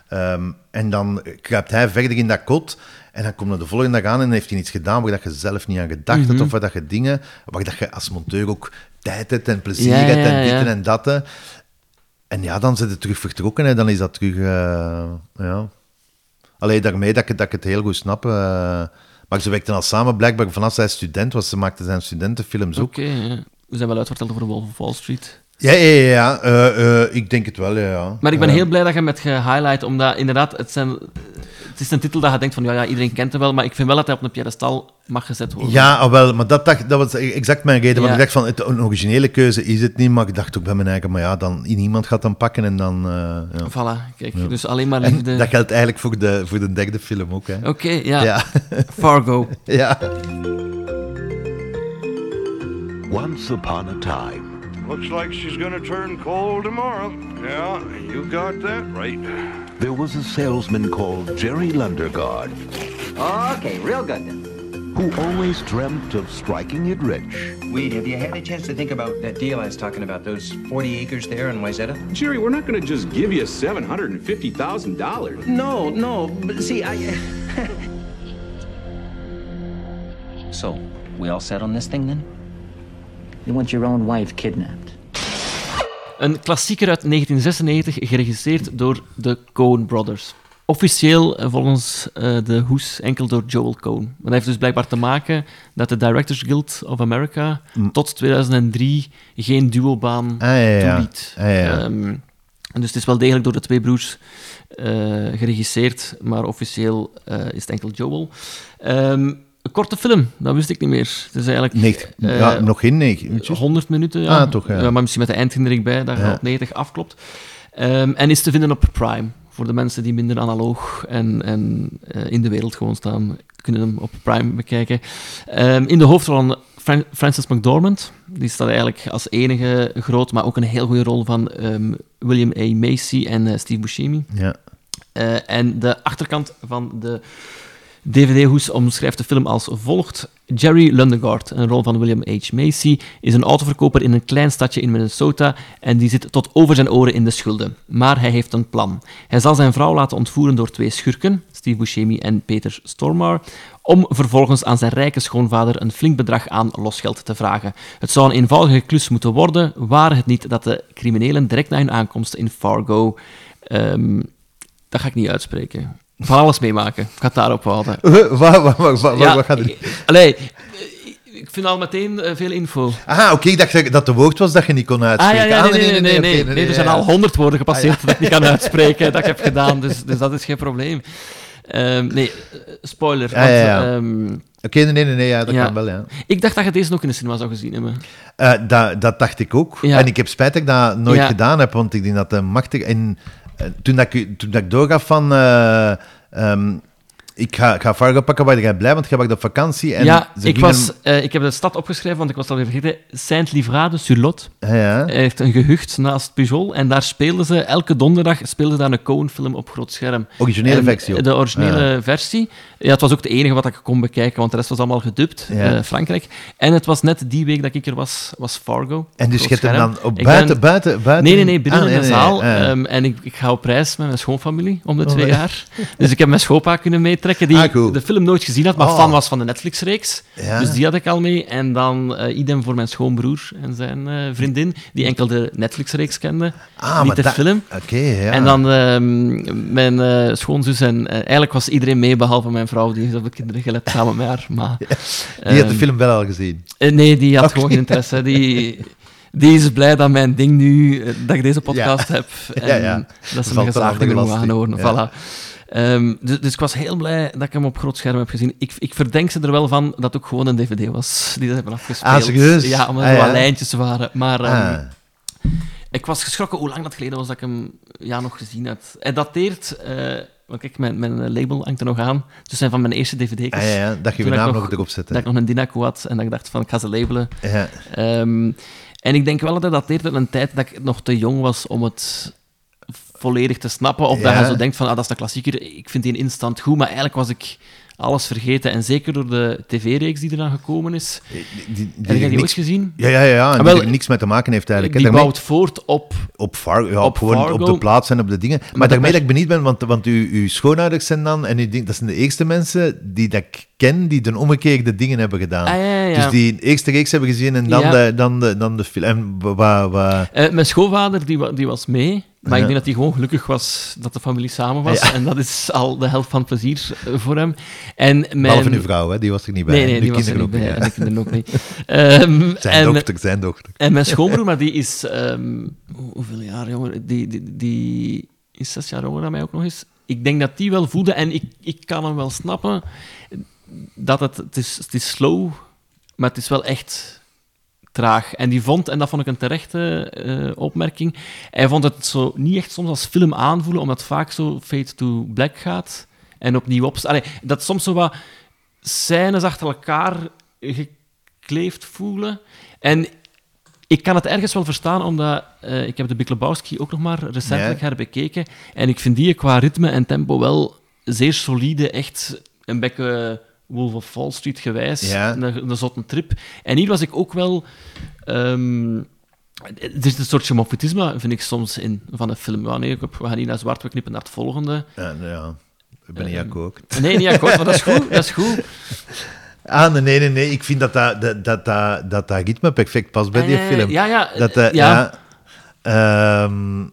Speaker 2: Ehm, en dan kruipt hij verder in dat kot. En dan komt er de volgende dag aan en heeft hij iets gedaan waar dat je zelf niet aan gedacht hebt.
Speaker 1: Mhm.
Speaker 2: Of waar dat je dingen, waar dat je als monteur ook tijd hebt en plezier
Speaker 1: Ja,
Speaker 2: hebt en dit
Speaker 1: ja.
Speaker 2: en dat. En ja, dan zit het terug vertrokken en dan is dat terug... eh, ja. Alleen daarmee dat ik, dat ik het heel goed snap. eh. maar ze werkten al samen blijkbaar vanaf zij student was. Ze maakten zijn studentenfilms ook.
Speaker 1: Oké, we zijn wel uitverteld over Wolf of Wall Street.
Speaker 2: Ja, ja, ja. ja. Eh, eh, ik denk het wel, ja. ja.
Speaker 1: Maar ik ben
Speaker 2: Eh,
Speaker 1: heel blij dat je hem hebt gehighlight, omdat inderdaad, het, zijn, het is een titel dat je denkt van, ja, ja, iedereen kent hem wel, maar ik vind wel dat hij op een piedestal mag gezet worden.
Speaker 2: Ja, ah, wel, maar dat, dacht, dat was exact mijn reden. Want ik dacht van, het, een originele keuze is het niet, maar ik dacht ook bij mijn eigen, maar ja, dan niemand gaat dan pakken en dan... eh, ja.
Speaker 1: Voilà, kijk,
Speaker 2: Ja.
Speaker 1: dus alleen maar
Speaker 2: En
Speaker 1: liefde.
Speaker 2: dat geldt eigenlijk voor de, voor de derde film ook, hè.
Speaker 1: Oké, ja. Fargo. [LAUGHS]
Speaker 2: ja.
Speaker 7: Once upon a time,
Speaker 14: Looks like she's gonna turn cold tomorrow. Yeah, you got that right.
Speaker 7: there was a salesman called Jerry Lundergaard oh,
Speaker 11: Okay, real good then.
Speaker 7: who always dreamt of striking it rich.
Speaker 9: Weed, have you had a chance to think about that deal I was talking about, those 40 acres there in Wayzata?
Speaker 15: Jerry, we're not going to just give you $750,000.
Speaker 9: No, no, but see, I. [LAUGHS] so, we all set on this thing then?
Speaker 11: You want your own wife kidnapped.
Speaker 1: Een klassieker uit 1996, geregisseerd door de Coen Brothers. Officieel eh, volgens eh, de hoes enkel door Joel Coen. Maar dat heeft dus blijkbaar te maken dat de Directors Guild of America
Speaker 2: Mm.
Speaker 1: tot 2003 geen duobaan
Speaker 2: Ah, ja, ja.
Speaker 1: toeliet.
Speaker 2: Ah, ja.
Speaker 1: Ehm, en dus het is wel degelijk door de twee broers eh, geregisseerd, maar officieel eh, is het enkel Joel. Ehm, een korte film, dat wist ik niet meer. Het is eigenlijk...
Speaker 2: 90,
Speaker 1: eh,
Speaker 2: ja, nog geen 9 uurtjes.
Speaker 1: 100 minuten, ja.
Speaker 2: Ah, toch, ja.
Speaker 1: maar misschien met de eindhindering bij, dat
Speaker 2: Ja.
Speaker 1: op 90 afklopt. Ehm, en is te vinden op Prime. Voor de mensen die minder analoog en, en eh, in de wereld gewoon staan, kunnen hem op Prime bekijken. Ehm, in de hoofdrol Fran Frances McDormand. Die staat eigenlijk als enige groot, maar ook een heel goede rol van ehm, William A. Macy en eh, Steve Buscemi.
Speaker 2: Ja.
Speaker 1: En de achterkant van de DVD-hoes omschrijft de film als volgt. Jerry Lundegaard, een rol van William H. Macy, is een autoverkoper in een klein stadje in Minnesota en die zit tot over zijn oren in de schulden. Maar hij heeft een plan. Hij zal zijn vrouw laten ontvoeren door twee schurken, Steve Buscemi en Peter Stormare, om vervolgens aan zijn rijke schoonvader een flink bedrag aan losgeld te vragen. Het zou een eenvoudige klus moeten worden, waren het niet dat de criminelen direct na hun aankomst in Fargo... ehm, dat ga ik niet uitspreken. Van alles meemaken. Ik ga het daarop houden.
Speaker 2: Wat, wat, wat, wat, wat,
Speaker 1: Ja,
Speaker 2: wat gaat er...
Speaker 1: Allee, ik vind al meteen eh, veel info.
Speaker 2: Ah, oké, ik dacht dat- de woord was dat je niet kon
Speaker 1: Ah,
Speaker 2: uitspreken.
Speaker 1: ja, ja, nee, nee, nee, nee, Er zijn al honderd woorden gepasseerd
Speaker 2: Ah,
Speaker 1: dat ik niet kan uitspreken, dat ik heb gedaan, dus, dus dat is geen probleem. Ehm, nee, eh, spoiler. Ehm,
Speaker 2: Oké, nee, nee, nee, nee, ja, dat
Speaker 1: ja.
Speaker 2: kan wel, ja.
Speaker 1: Ik dacht dat je deze ook in de cinema zou gezien hebben.
Speaker 2: Eh, dat, dat dacht ik ook.
Speaker 1: Ja.
Speaker 2: En ik heb spijt dat ik dat nooit gedaan heb, want ik denk dat de machtig... En toen, dat ik, toen dat ik doorgaf van... eh, ehm, ik ga, ik ga Fargo pakken, waar jij blij, want jij was op vakantie. En
Speaker 1: ja,
Speaker 2: ze
Speaker 1: ik, was, eh, ik heb de stad opgeschreven, want ik was het alweer vergeten. Saint-Livrade-sur-Lot.
Speaker 2: Ja,
Speaker 1: heeft een gehucht naast Pujol. En daar speelden ze, elke donderdag speelden ze daar een Coen-film op groot scherm.
Speaker 2: Originele
Speaker 1: En
Speaker 2: versie ook.
Speaker 1: De originele
Speaker 2: Ja.
Speaker 1: versie. Ja, het was ook de enige wat ik kon bekijken, want de rest was allemaal gedubt.
Speaker 2: Ja.
Speaker 1: eh, Frankrijk. En het was net die week dat ik er was, was Fargo.
Speaker 2: En dus je dan op buiten,
Speaker 1: ben-
Speaker 2: buiten, buiten...
Speaker 1: Nee, nee, nee, binnen
Speaker 2: Ah,
Speaker 1: in de
Speaker 2: nee,
Speaker 1: zaal. Ehm, en ik, ik ga op reis met mijn schoonfamilie om de
Speaker 2: Oh,
Speaker 1: twee jaar. Dus ik heb mijn schoonpa kunnen [LAUGHS] die
Speaker 2: Ah, cool.
Speaker 1: de film nooit gezien had, maar
Speaker 2: Oh.
Speaker 1: fan was van de Netflix-reeks.
Speaker 2: Ja.
Speaker 1: Dus die had ik al mee. En dan eh idem voor mijn schoonbroer en zijn eh, vriendin, die enkel de Netflix-reeks kende,
Speaker 2: Ah,
Speaker 1: niet
Speaker 2: maar
Speaker 1: de
Speaker 2: dat-
Speaker 1: film.
Speaker 2: Oké, ja.
Speaker 1: En dan ehm, mijn eh, schoonzus en eigenlijk was iedereen mee, behalve mijn vrouw, die heeft op de kinderen gelet samen met haar ma. [LAUGHS]
Speaker 2: Die had de
Speaker 1: Ehm,
Speaker 2: film wel al gezien.
Speaker 1: nee, die had gewoon geen interesse. Die, die is blij dat mijn ding nu, dat ik deze podcast [LAUGHS]
Speaker 2: Ja.
Speaker 1: heb.
Speaker 2: Ja,
Speaker 1: En
Speaker 2: ja.
Speaker 1: dat ze me
Speaker 2: Valt een
Speaker 1: gezaagd
Speaker 2: andere
Speaker 1: genoeg aanhoren.
Speaker 2: Ja.
Speaker 1: Voilà. Ehm, dus, dus ik was heel blij dat ik hem op groot scherm heb gezien. Ik, ik verdenk ze er wel van dat het ook gewoon een dvd was die dat hebben afgespeeld.
Speaker 2: Ah, serieus?
Speaker 1: Ja, omdat
Speaker 2: Ah,
Speaker 1: er
Speaker 2: ja.
Speaker 1: wat lijntjes waren. Maar ehm,
Speaker 2: Ah.
Speaker 1: ik was geschrokken hoe lang dat geleden was dat ik hem ja, nog gezien had. Hij dateert... eh, want kijk, mijn, mijn label hangt er nog aan. Dus zijn van mijn eerste dvd's.
Speaker 2: Ah, ja, ja, dat je je naam nog erop zette.
Speaker 1: Dat ik nog een Dinaco had en dat ik dacht van, ik ga ze labelen.
Speaker 2: Ja.
Speaker 1: Ehm, en ik denk wel dat dat dateert uit een tijd dat ik nog te jong was om het volledig te snappen. Of dat je zo denkt van, ah, dat is een klassieker, ik vind die instant goed. Maar eigenlijk was ik alles vergeten. En zeker door de tv-reeks die eraan gekomen is.
Speaker 2: Die, die,
Speaker 1: Heb jij die
Speaker 2: niks-
Speaker 1: ooit gezien?
Speaker 2: Ja, ja, ja. En
Speaker 1: Ah,
Speaker 2: die
Speaker 1: wel,
Speaker 2: niks mee te maken heeft eigenlijk.
Speaker 1: Die bouwt voort op...
Speaker 2: Op, Fargo, ja,
Speaker 1: Op
Speaker 2: op, gewoon
Speaker 1: Fargo.
Speaker 2: op de plaats en op de dingen. Maar,
Speaker 1: dat
Speaker 2: daarmee dat ik benieuwd ben, want, want uw, uw schoonouders zijn dan, en u denkt, dat zijn de eerste mensen die dat ik ken, die de omgekeerde dingen hebben gedaan.
Speaker 1: Ah, ja, ja, ja.
Speaker 2: Dus die de eerste reeks hebben gezien en dan, de, dan, de, dan de film. En wa- wa-
Speaker 1: Eh, mijn schoonvader die, die was mee, maar
Speaker 2: Ja.
Speaker 1: ik denk dat hij gewoon gelukkig was dat de familie samen was.
Speaker 2: Ja.
Speaker 1: En dat is al de helft van het plezier eh, voor hem. En mijn...
Speaker 2: Behalve uw vrouw, hè, die was er niet bij.
Speaker 1: Nee, nee, die was er niet bij. En de kinderen ook niet. [LAUGHS] Ehm,
Speaker 2: Zijn
Speaker 1: en,
Speaker 2: dochter, zijn dochter.
Speaker 1: En mijn schoonbroer, maar die is... ehm, hoe- hoeveel jaar jonger? Die, die, die is zes jaar jonger dan mij ook nog eens. Ik denk dat die wel voelde, en ik, ik kan hem wel snappen, dat het, het, is, het is slow, maar het is wel echt traag. En die vond, en dat vond ik een terechte eh, opmerking, hij vond het zo niet echt soms als film aanvoelen, omdat het vaak zo fade to black gaat en opnieuw op... Allee, dat soms zo wat scènes achter elkaar gekleefd voelen. En ik kan het ergens wel verstaan, omdat eh, ik heb de Big Lebowski ook nog maar recentelijk herbekeken. En ik vind die qua ritme en tempo wel zeer solide, echt een beetje Wolf of Wall Street gewijs.
Speaker 2: Ja.
Speaker 1: Een, een zotte trip. En hier was ik ook wel... ehm, er zit een soort schemofetisme, vind ik soms, in van de film. Ja, nee, ik heb- we gaan niet naar zwart, we knippen naar het volgende.
Speaker 2: Ja, nou ja. Ik ben niet akkoord.
Speaker 1: Nee, niet akkoord, maar dat is goed. Dat is goed. [LAUGHS]
Speaker 2: Ah, nee, nee, nee. Ik vind dat dat, dat, dat, dat, ritme perfect past bij die
Speaker 1: Eh,
Speaker 2: film.
Speaker 1: ja, ja,
Speaker 2: Dat, eh,
Speaker 1: ja.
Speaker 2: ja. Ehm, eh,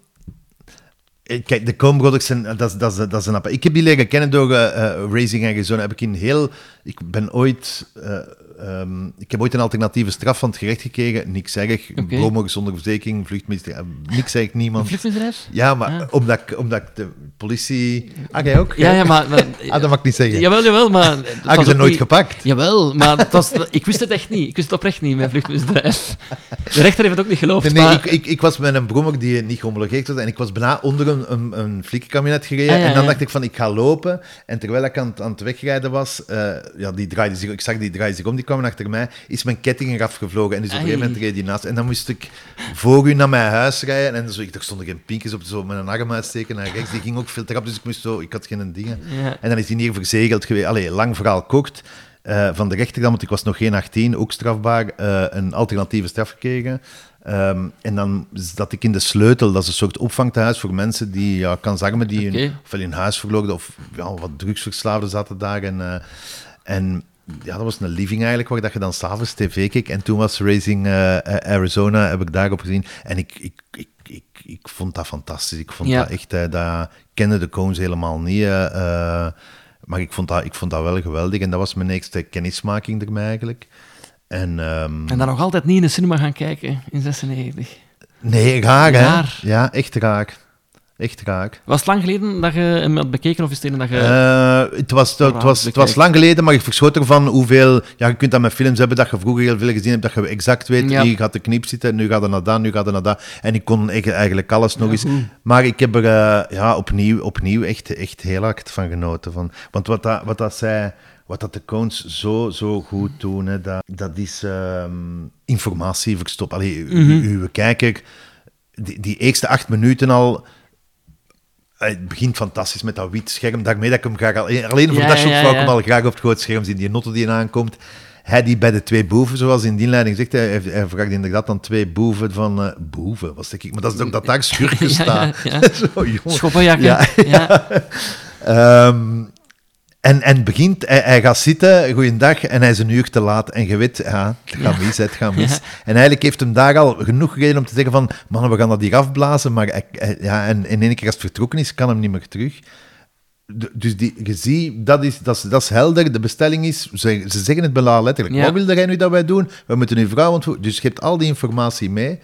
Speaker 2: kijk, de Coen Brothers zijn... Dat, is- dat, dat is een app. Ik heb die leren kennen door eh, eh, Racing Arizona. Heb ik in heel... Ik ben ooit... eh, ehm, ik heb ooit een alternatieve straf van het gerecht gekregen. Niks erg.
Speaker 1: Oké.
Speaker 2: Bromer zonder verzekering, vluchtmisdrijf. Niks zeg niemand.
Speaker 1: Vluchtmisdrijf?
Speaker 2: Ja, maar omdat, ik, omdat ik de politie... Ah, jij ook?
Speaker 1: Ja, ja, maar... maar
Speaker 2: Ah, dat mag ik niet zeggen.
Speaker 1: Jawel, jawel, maar...
Speaker 2: Ah, je bent nooit
Speaker 1: niet-
Speaker 2: gepakt.
Speaker 1: Jawel, maar het was, ik wist het echt niet. Ik wist het oprecht niet, mijn vluchtmisdrijf. De rechter heeft het ook niet geloofd,
Speaker 2: Nee, nee,
Speaker 1: maar...
Speaker 2: ik, ik, ik was met een brommer die niet gehomologeerd was en ik was bijna onder een, een, een gereden.
Speaker 1: Ah, ja,
Speaker 2: en dan dacht ik van, ik ga lopen. En terwijl ik aan, het- aan het wegrijden was, eh, ja, die draaide zich, ik zag die draaide zich om, die kwam achter mij, is mijn ketting eraf gevlogen. En dus op een gegeven moment reed die naast. En dan moest ik voor u naar mijn huis rijden. En zo, ik, er stonden geen pinkjes op, zo met een arm uitsteken naar rechts. Die ging ook veel trap, dus ik moest zo, ik had geen dingen.
Speaker 1: Ja.
Speaker 2: En dan is hij hier verzegeld geweest. Allee, lang verhaal kort. eh, van de rechter dan, want ik was nog geen 18, ook strafbaar, eh, een alternatieve straf gekregen. Ehm, en dan zat ik in de sleutel, dat is een soort opvangtehuis voor mensen die, ja, kansarmen, die
Speaker 1: Oké.
Speaker 2: hun, ofwel in huis verloren of ja, wat drugsverslaafden zaten daar. En, eh, en ja, dat was een living eigenlijk, waar dat je dan s'avonds tv keek. En toen was Racing eh, Arizona, heb ik daarop gezien. En ik, ik, ik, ik, ik vond dat fantastisch. Ik vond
Speaker 1: Ja.
Speaker 2: dat echt, eh, dat kende de Coens helemaal niet. eh, eh, maar ik vond, dat, ik vond dat wel geweldig. En dat was mijn eerste kennismaking ermee eigenlijk. En, ehm,
Speaker 1: En dan nog altijd niet in de cinema gaan kijken, in 96.
Speaker 2: nee, raar hè?
Speaker 1: Raar.
Speaker 2: Ja, echt raar. Echt raar.
Speaker 1: Was het lang geleden dat je hem had bekeken, of is het een dat je...
Speaker 2: Eh, het, was, het, was, het was lang geleden, maar ik verschoot ervan hoeveel... Ja, je kunt dat met films hebben, dat je vroeger heel veel gezien hebt, dat je exact weet,
Speaker 1: Ja.
Speaker 2: hier gaat de knip zitten, nu gaat er naar dat, nu gaat er naar dat. En ik kon eigenlijk alles nog
Speaker 1: Ja,
Speaker 2: eens...
Speaker 1: goed.
Speaker 2: Maar ik heb er eh, ja, opnieuw, opnieuw echt, echt heel hard van genoten. Van, want wat dat, wat dat zij... Wat dat de Coens zo, zo goed doen, hè, dat, dat is ehm, informatie verstopt. Allee,
Speaker 1: Mhm.
Speaker 2: uw kijker, die, die eerste acht minuten al... eh, Het begint fantastisch met dat wit scherm. Daarmee dat ik hem graag al... Alleen voor
Speaker 1: Ja,
Speaker 2: dat shot
Speaker 1: ja,
Speaker 2: wou ik hem al graag op het groot scherm zien. Die notte die aankomt. Hij die bij de twee boeven, zoals in die inleiding zegt, hij, hij vraagt inderdaad dan twee boeven van... eh, boeven, wat zeg ik? Maar dat is ook [LAUGHS] dat daar schurken staan. [LAUGHS] Zo, jongen.
Speaker 1: Schoppenjakken,
Speaker 2: Ja.
Speaker 1: ja. [LAUGHS]
Speaker 2: En, en begint, hij, hij gaat zitten, goeiedag, en hij is een uur te laat. En je weet, ja, het gaat mis, het gaat [LAUGHS] mis.
Speaker 1: Ja.
Speaker 2: En eigenlijk heeft hem daar al genoeg reden om te zeggen van, man, we gaan dat hier afblazen. Maar hij- hij- ja, en in één keer als het vertrokken is, kan hem niet meer terug. Dus die, je ziet, dat is, dat, is, dat is helder. De bestelling is, ze, ze zeggen het bijna letterlijk.
Speaker 1: Ja.
Speaker 2: Wat wil jij nu dat wij doen? We moeten uw vrouw ontvoeren. Dus je hebt al die informatie mee.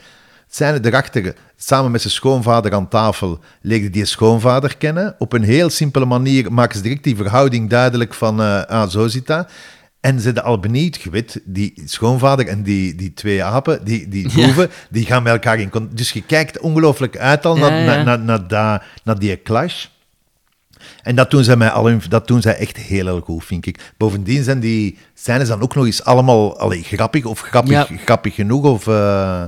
Speaker 2: Zijn erachter, samen met zijn schoonvader aan tafel, leerde die schoonvader kennen. Op een heel simpele manier maken ze direct die verhouding duidelijk van, eh, ah, zo zit dat. En ze zijn al benieuwd, die schoonvader en die, die twee apen, die, die
Speaker 1: Ja.
Speaker 2: boeven, die gaan met elkaar in contact. Dus je kijkt ongelooflijk uit al naar,
Speaker 1: ja.
Speaker 2: naar, naar, naar, naar die clash. En dat doen zij, mij al hun- dat doen zij echt heel, heel goed, vind ik. Bovendien zijn die scènes dan ook nog eens allemaal allee, grappig of grappig,
Speaker 1: Ja.
Speaker 2: grappig genoeg. Of, eh,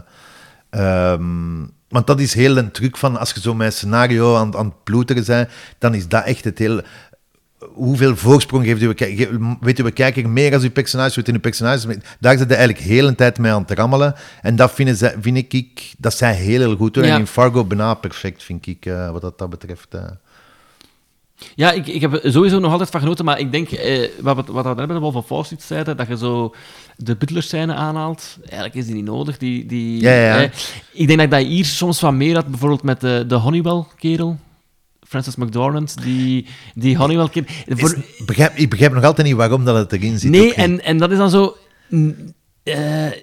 Speaker 2: ehm, want dat is heel een truc van, als je zo met scenario aan, aan het ploeteren bent, dan is dat echt het heel... hoeveel voorsprong geeft uw, ki- ge- weet uw kijker meer als uw personage, weet uw personage, daar zit hij eigenlijk heel een tijd mee aan het rammelen. En dat vinden vind ik, dat zij heel, heel goed doen.
Speaker 1: Ja.
Speaker 2: En in Fargo bijna perfect, vind ik, eh, wat dat, dat betreft. eh.
Speaker 1: Ja, ik, ik heb sowieso nog altijd van genoten, maar ik denk, eh, wat, wat we net bij de Wolf of Wall Street zeiden, dat je zo de butler-scène aanhaalt. Eigenlijk is die niet nodig. Die, die,
Speaker 2: Ja, ja.
Speaker 1: eh, ik denk dat ik dat hier soms wat meer had, bijvoorbeeld met de, de Honeywell-kerel. Francis McDormand, die, die Honeywell-kerel. Voor-
Speaker 2: begrijp, ik begrijp nog altijd niet waarom dat het erin zit.
Speaker 1: Nee, en, en dat is dan zo... eh,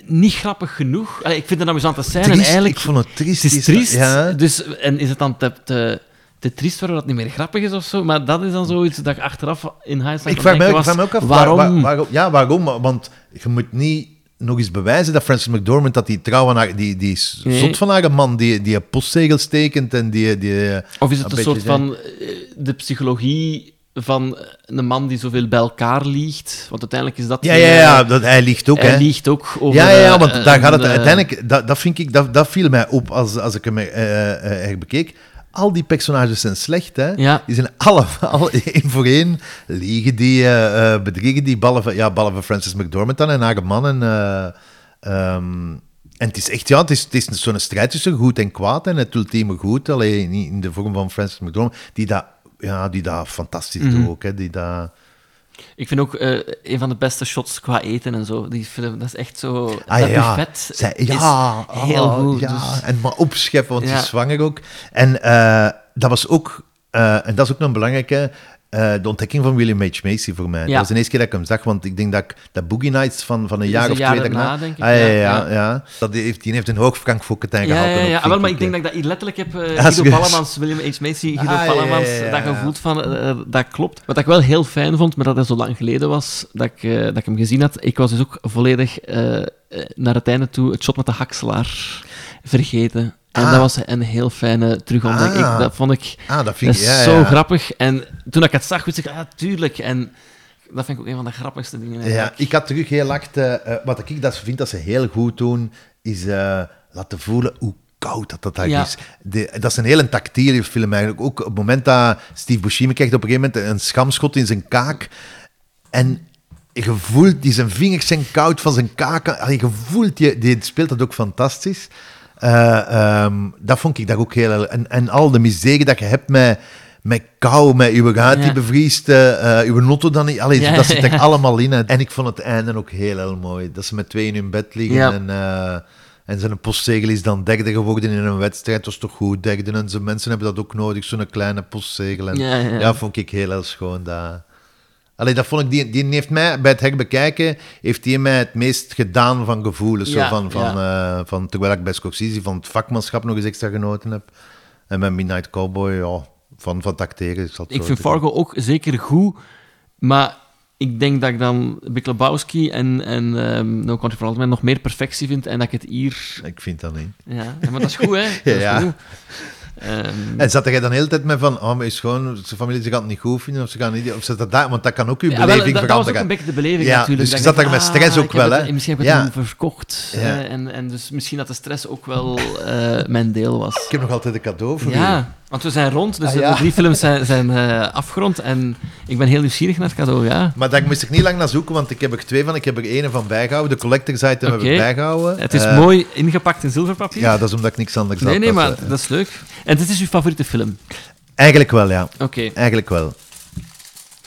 Speaker 1: niet grappig genoeg. Allee, ik vind het een amusante scène. en eigenlijk,
Speaker 2: ik vond het triest.
Speaker 1: Het is triest.
Speaker 2: ja.
Speaker 1: Dus, en is het dan te, te, te triest waardoor dat niet meer grappig is of zo? Maar dat is dan zoiets dat ik achteraf in hindsight
Speaker 2: Ik vraag me, ook- ik vraag me
Speaker 1: was,
Speaker 2: ook af, waar-
Speaker 1: waarom...
Speaker 2: waar- waarom- ja, waarom? Want je moet niet nog eens bewijzen dat Francis McDormand, dat die trouw aan haar, die, die is
Speaker 1: Nee.
Speaker 2: zot van haar man, die, die postzegels tekent en die... die
Speaker 1: Of is het een soort
Speaker 2: zijn-
Speaker 1: van eh, de psychologie van een man die zoveel bij elkaar liegt? Want uiteindelijk is dat...
Speaker 2: Ja,
Speaker 1: eh,
Speaker 2: ja, ja, dat, hij liegt ook,
Speaker 1: Hij
Speaker 2: hè.
Speaker 1: liegt ook over...
Speaker 2: Ja, ja, ja,
Speaker 1: eh,
Speaker 2: want daar gaat het
Speaker 1: eh,
Speaker 2: uiteindelijk... Dat, dat, vind ik, dat, dat viel mij op als, als ik hem eh, eh, herbekeek. Al die personages zijn slecht, hè.
Speaker 1: Ja.
Speaker 2: Die zijn allemaal één voor één. Liegen die, eh, bedriegen die, behalve, ja, behalve Francis McDormand dan en haar man. En, eh, ehm, en het is echt, ja, het is, het is zo'n strijd tussen goed en kwaad. En het ultieme goed, alleen in de vorm van Francis McDormand, die dat, ja, die dat fantastisch
Speaker 1: Mhm.
Speaker 2: doet ook, hè. Die dat...
Speaker 1: Ik vind ook eh, een van de beste shots qua eten en zo. Die film, dat is echt zo...
Speaker 2: Ah,
Speaker 1: dat
Speaker 2: ja,
Speaker 1: buffet
Speaker 2: Zij,
Speaker 1: is
Speaker 2: ja,
Speaker 1: heel
Speaker 2: oh,
Speaker 1: goed.
Speaker 2: Ja,
Speaker 1: dus-
Speaker 2: en maar opscheppen, want ze
Speaker 1: Ja.
Speaker 2: is zwanger ook. En eh, dat was ook, eh, en dat is ook nog een belangrijke, eh, de ontdekking van William H. Macy voor mij.
Speaker 1: Ja.
Speaker 2: Dat was de eerste keer dat ik hem zag, want ik denk dat ik dat Boogie Nights van, van een jaar
Speaker 1: een
Speaker 2: of
Speaker 1: jaar
Speaker 2: twee
Speaker 1: daarna,
Speaker 2: daarna...
Speaker 1: denk ik,
Speaker 2: Ah, ja,
Speaker 1: ja,
Speaker 2: ja. Dat heeft, die heeft een hoog Frank Fokkentijn
Speaker 1: Ja,
Speaker 2: gehaald.
Speaker 1: ja, ja. Ah, wel, maar ik denk dat ik dat letterlijk heb.
Speaker 2: Ja,
Speaker 1: Guido. Pallemans, William H. Macy, Guido
Speaker 2: Ah,
Speaker 1: Pallemans,
Speaker 2: ja, ja,
Speaker 1: dat gevoeld van, eh, dat klopt. Wat ik wel heel fijn vond, maar dat het zo lang geleden was dat ik, dat ik hem gezien had, ik was dus ook volledig naar het einde toe het shot met de hakselaar vergeten. En
Speaker 2: Ah.
Speaker 1: dat was een heel fijne terugontdekking.
Speaker 2: Ah.
Speaker 1: Ik, dat vond ik,
Speaker 2: Ah, dat vind ik- ja,
Speaker 1: zo
Speaker 2: ja.
Speaker 1: grappig. En toen ik het zag, wist ik, ah, tuurlijk. En dat vind ik ook een van de grappigste dingen.
Speaker 2: Ja, ik had terug heel hard... eh, eh, wat ik dat vind dat ze heel goed doen, is eh, laten voelen hoe koud dat dat
Speaker 1: Ja.
Speaker 2: is. De, dat is een hele tactiele film eigenlijk. Ook op het moment dat Steve Buscemi krijgt op een gegeven moment een schamschot in zijn kaak. En je voelt, die zijn vingers zijn koud van zijn kaak. Allee, je voelt, die, die speelt dat ook fantastisch. Eh, ehm, dat vond ik daar ook heel... En, en al de miserie dat je hebt met, met kou, met uw ruit die bevriest, eh, eh, uw notto dan niet... Allee, dat zit er [LAUGHS] allemaal in. En ik vond het einde ook heel, heel mooi. Dat ze met tweeën in bed liggen en... en zijn postzegel is dan derde geworden in een wedstrijd. Dat is toch goed, derde. En zijn mensen hebben dat ook nodig, zo'n kleine postzegel. En,
Speaker 1: Ja, ja, ja.
Speaker 2: ja, vond ik heel, heel schoon. Dat... Allee, dat vond ik, die, die heeft mij, bij het herbekijken, heeft die mij het meest gedaan van gevoelens.
Speaker 1: Ja,
Speaker 2: zo van, van,
Speaker 1: ja.
Speaker 2: eh, van, terwijl ik bij Scorsese van het vakmanschap nog eens extra genoten heb. En met Midnight Cowboy, ja, van, van het acteren. Ik,
Speaker 1: Ik vind. Fargo ook zeker goed, maar ik denk dat ik dan Big Lebowski en, en ehm No Country for Old Men nog meer perfectie vind en dat ik het hier...
Speaker 2: Ik vind dat niet.
Speaker 1: Ja, maar dat is goed, hè. [LAUGHS] Dat is
Speaker 2: Ja.
Speaker 1: goed. Ehm,
Speaker 2: En zat jij dan de hele tijd met van, oh, maar is gewoon, zijn familie ze gaan het niet goed vinden, of ze gaan niet, of ze dat daar, want dat kan ook uw
Speaker 1: ja, wel,
Speaker 2: beleving
Speaker 1: dat, dat was ook
Speaker 2: veranderen.
Speaker 1: een beetje de beleving
Speaker 2: ja,
Speaker 1: natuurlijk.
Speaker 2: Dus je
Speaker 1: Dat
Speaker 2: zat daar met stress
Speaker 1: ah,
Speaker 2: ook wel, hè?
Speaker 1: Misschien heb ik het
Speaker 2: ja.
Speaker 1: verkocht.
Speaker 2: Ja.
Speaker 1: hè, en, en dus misschien dat de stress ook wel eh, mijn deel was.
Speaker 2: Ik heb nog altijd een cadeau voor
Speaker 1: Ja, want we zijn rond, dus
Speaker 2: Ah,
Speaker 1: de-
Speaker 2: ja.
Speaker 1: de drie films zijn, zijn eh, afgerond en ik ben heel nieuwsgierig naar het cadeau, ja.
Speaker 2: Maar daar moest ik niet lang naar zoeken, want ik heb er twee van. Ik heb er één van bijgehouden. De collector's item heb
Speaker 1: Oké.
Speaker 2: ik bijgehouden.
Speaker 1: Het is
Speaker 2: Eh,
Speaker 1: mooi ingepakt in zilverpapier.
Speaker 2: Ja, dat is omdat ik niks anders
Speaker 1: Nee,
Speaker 2: had.
Speaker 1: nee,
Speaker 2: Dat,
Speaker 1: maar
Speaker 2: eh,
Speaker 1: dat is leuk. En dit is uw favoriete film?
Speaker 2: Eigenlijk wel, ja.
Speaker 1: Oké.
Speaker 2: Eigenlijk wel.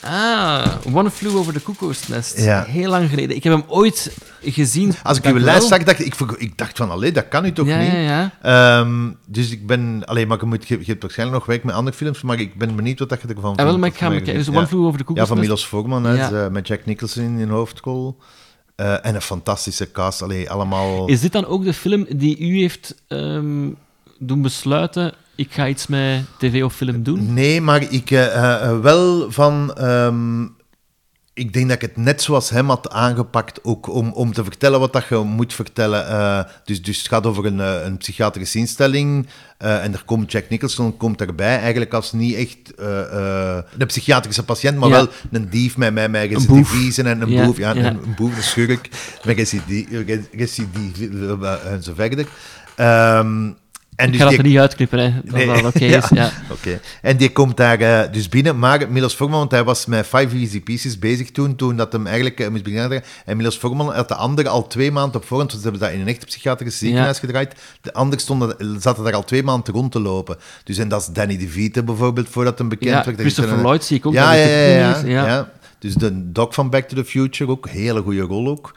Speaker 1: Ah, One Flew Over the Cuckoo's Nest.
Speaker 2: Ja.
Speaker 1: Heel lang geleden. Ik heb hem ooit gezien.
Speaker 2: Als ik uw lijst zag, dacht ik, ik, dacht van, allee, dat kan u toch
Speaker 1: Ja,
Speaker 2: niet?
Speaker 1: ja, ja.
Speaker 2: Ehm, dus ik ben... Allee, maar je, moet, je, je hebt waarschijnlijk nog werk met andere films, maar ik ben benieuwd wat dat je ervan vindt.
Speaker 1: Ah, wel, maar ik ga hem kijken. Dus. One Flew Over the Cuckoo's
Speaker 2: Ja, van
Speaker 1: Nest.
Speaker 2: Milos Forman,
Speaker 1: Ja.
Speaker 2: met Jack Nicholson in hoofdrol. Eh, en een fantastische cast. Allee, allemaal...
Speaker 1: Is dit dan ook de film die u heeft ehm, doen besluiten, ik ga iets met tv of film doen?
Speaker 2: Nee, maar ik eh, eh, wel van. ehm, ik denk dat ik het net zoals hem had aangepakt, ook om, om te vertellen wat dat je moet vertellen. Eh, dus, dus het gaat over een, eh, een psychiatrische instelling. eh, en er komt Jack Nicholson komt erbij, eigenlijk als niet echt eh, eh, een psychiatrische patiënt, maar
Speaker 1: Ja.
Speaker 2: wel een dief met, met, met recidiviezen en een
Speaker 1: Ja,
Speaker 2: boef. Ja,
Speaker 1: ja.
Speaker 2: Een, een boef, een schurk met recidive, en zo verder. Ehm, En
Speaker 1: ik
Speaker 2: dus
Speaker 1: ga dat
Speaker 2: die-
Speaker 1: er niet uitknippen, hè. Dat
Speaker 2: Nee.
Speaker 1: oké [LAUGHS] is. Ja.
Speaker 2: En die komt daar eh, dus binnen, maar Milos Forman, want hij was met Five Easy Pieces bezig toen, toen dat hem eigenlijk eh, moest beginnen. En Milos Forman had de andere al twee maanden op voorhand, want ze hebben dat in een echte psychiatrische ziekenhuis gedraaid. De anderen stonden, zaten daar al twee maanden rond te lopen. Dus en dat is Danny DeVito bijvoorbeeld, voordat hem bekend
Speaker 1: Ja,
Speaker 2: werd.
Speaker 1: Christopher
Speaker 2: een-
Speaker 1: Lloyd zie ik ook
Speaker 2: Ja, ja, ja, ja. Dus de doc van Back to the Future ook, hele goede rol ook.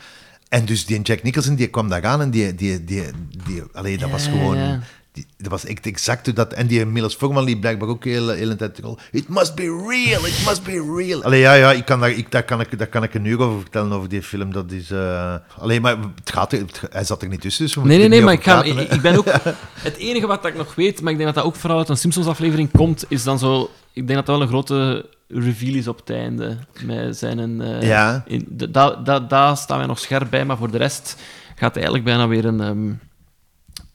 Speaker 2: En dus die Jack Nicholson, die kwam daar aan en die... die, die, die allee, dat was gewoon... Die, dat was echt exact dat... En die Milos Forman liep blijkbaar ook heel, heel een tijd rol. It must be real, it must be real. Allee, ja, ja, ik kan daar, ik, daar, kan ik, daar kan ik een uur over vertellen, over die film. Dat is... eh Allee, maar het gaat, het- hij zat er niet tussen, dus
Speaker 1: Nee, nee, nee, maar ik, ga, ik, ben ook... [LAUGHS] Het enige wat ik nog weet, maar ik denk dat dat ook vooral uit een Simpsons-aflevering komt, is dan zo... Ik denk dat dat wel een grote reveal is op het einde. Met zijn... eh,
Speaker 2: Ja.
Speaker 1: in- da- da- da- Daar staan wij nog scherp bij, maar voor de rest gaat het eigenlijk bijna weer een, ehm,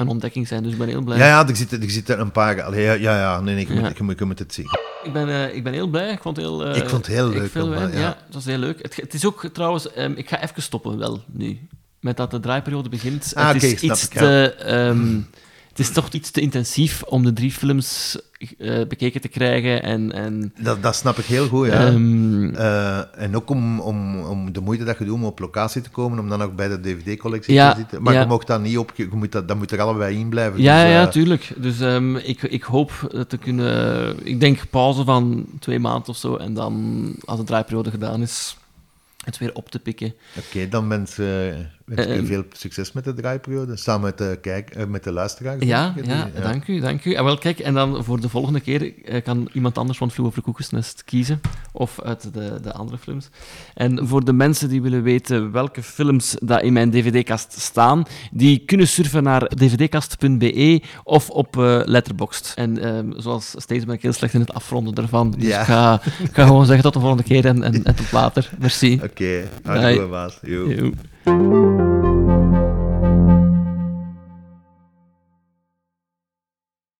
Speaker 1: een ontdekking zijn. Dus ik ben heel blij.
Speaker 2: Ja, ja, er zitten, er zitten een paar... Allee, ja, ja, ja, nee, nee, je,
Speaker 1: Ja.
Speaker 2: Moet, je, moet, je moet het zien.
Speaker 1: Ik ben, eh, ik ben heel blij. Ik vond het heel... eh,
Speaker 2: Ik vond het heel leuk
Speaker 1: Veel
Speaker 2: allemaal,
Speaker 1: wijn.
Speaker 2: ja.
Speaker 1: ja. het was heel leuk. Het, het is ook trouwens... ehm, ik ga even stoppen wel, nu. Met dat de draaiperiode begint.
Speaker 2: Ah,
Speaker 1: het is iets
Speaker 2: ik,
Speaker 1: te... ehm, is toch iets te intensief om de drie films eh, bekeken te krijgen en... en
Speaker 2: Dat, dat snap ik heel goed, ja.
Speaker 1: Ehm,
Speaker 2: Eh, en ook om, om, om de moeite dat je doet om op locatie te komen, om dan ook bij de DVD-collectie
Speaker 1: Ja,
Speaker 2: te zitten. Maar
Speaker 1: ja.
Speaker 2: je mag dat niet op, je moet dat, dat moet er allebei in blijven.
Speaker 1: ja,
Speaker 2: dus,
Speaker 1: ja,
Speaker 2: eh,
Speaker 1: tuurlijk. Dus ehm, ik, ik hoop te kunnen... Ik denk pauze van twee maanden of zo. En dan, als de draaiperiode gedaan is, het weer op te pikken.
Speaker 2: Oké, dan wens, eh, wens ik u
Speaker 1: Ehm,
Speaker 2: veel succes met de draaiperiode, samen met de, kijk, eh, met de luisteraars.
Speaker 1: Ja, ja, dank u, dank u. En wel, kijk, en dan voor de volgende keer eh, kan iemand anders van Vloe over Koekensnest kiezen. Of uit de, de andere films. En voor de mensen die willen weten welke films dat in mijn dvd-kast staan, die kunnen surfen naar dvdkast.be of op eh Letterboxd. En ehm, zoals steeds ben ik heel slecht in het afronden daarvan. Dus
Speaker 2: Ja.
Speaker 1: ik, ga, ik ga gewoon zeggen tot de volgende keer en, en, en tot later. Merci. [LAUGHS]
Speaker 2: Oké,
Speaker 1: Bye.
Speaker 2: hartelijk goed, Thank
Speaker 1: you.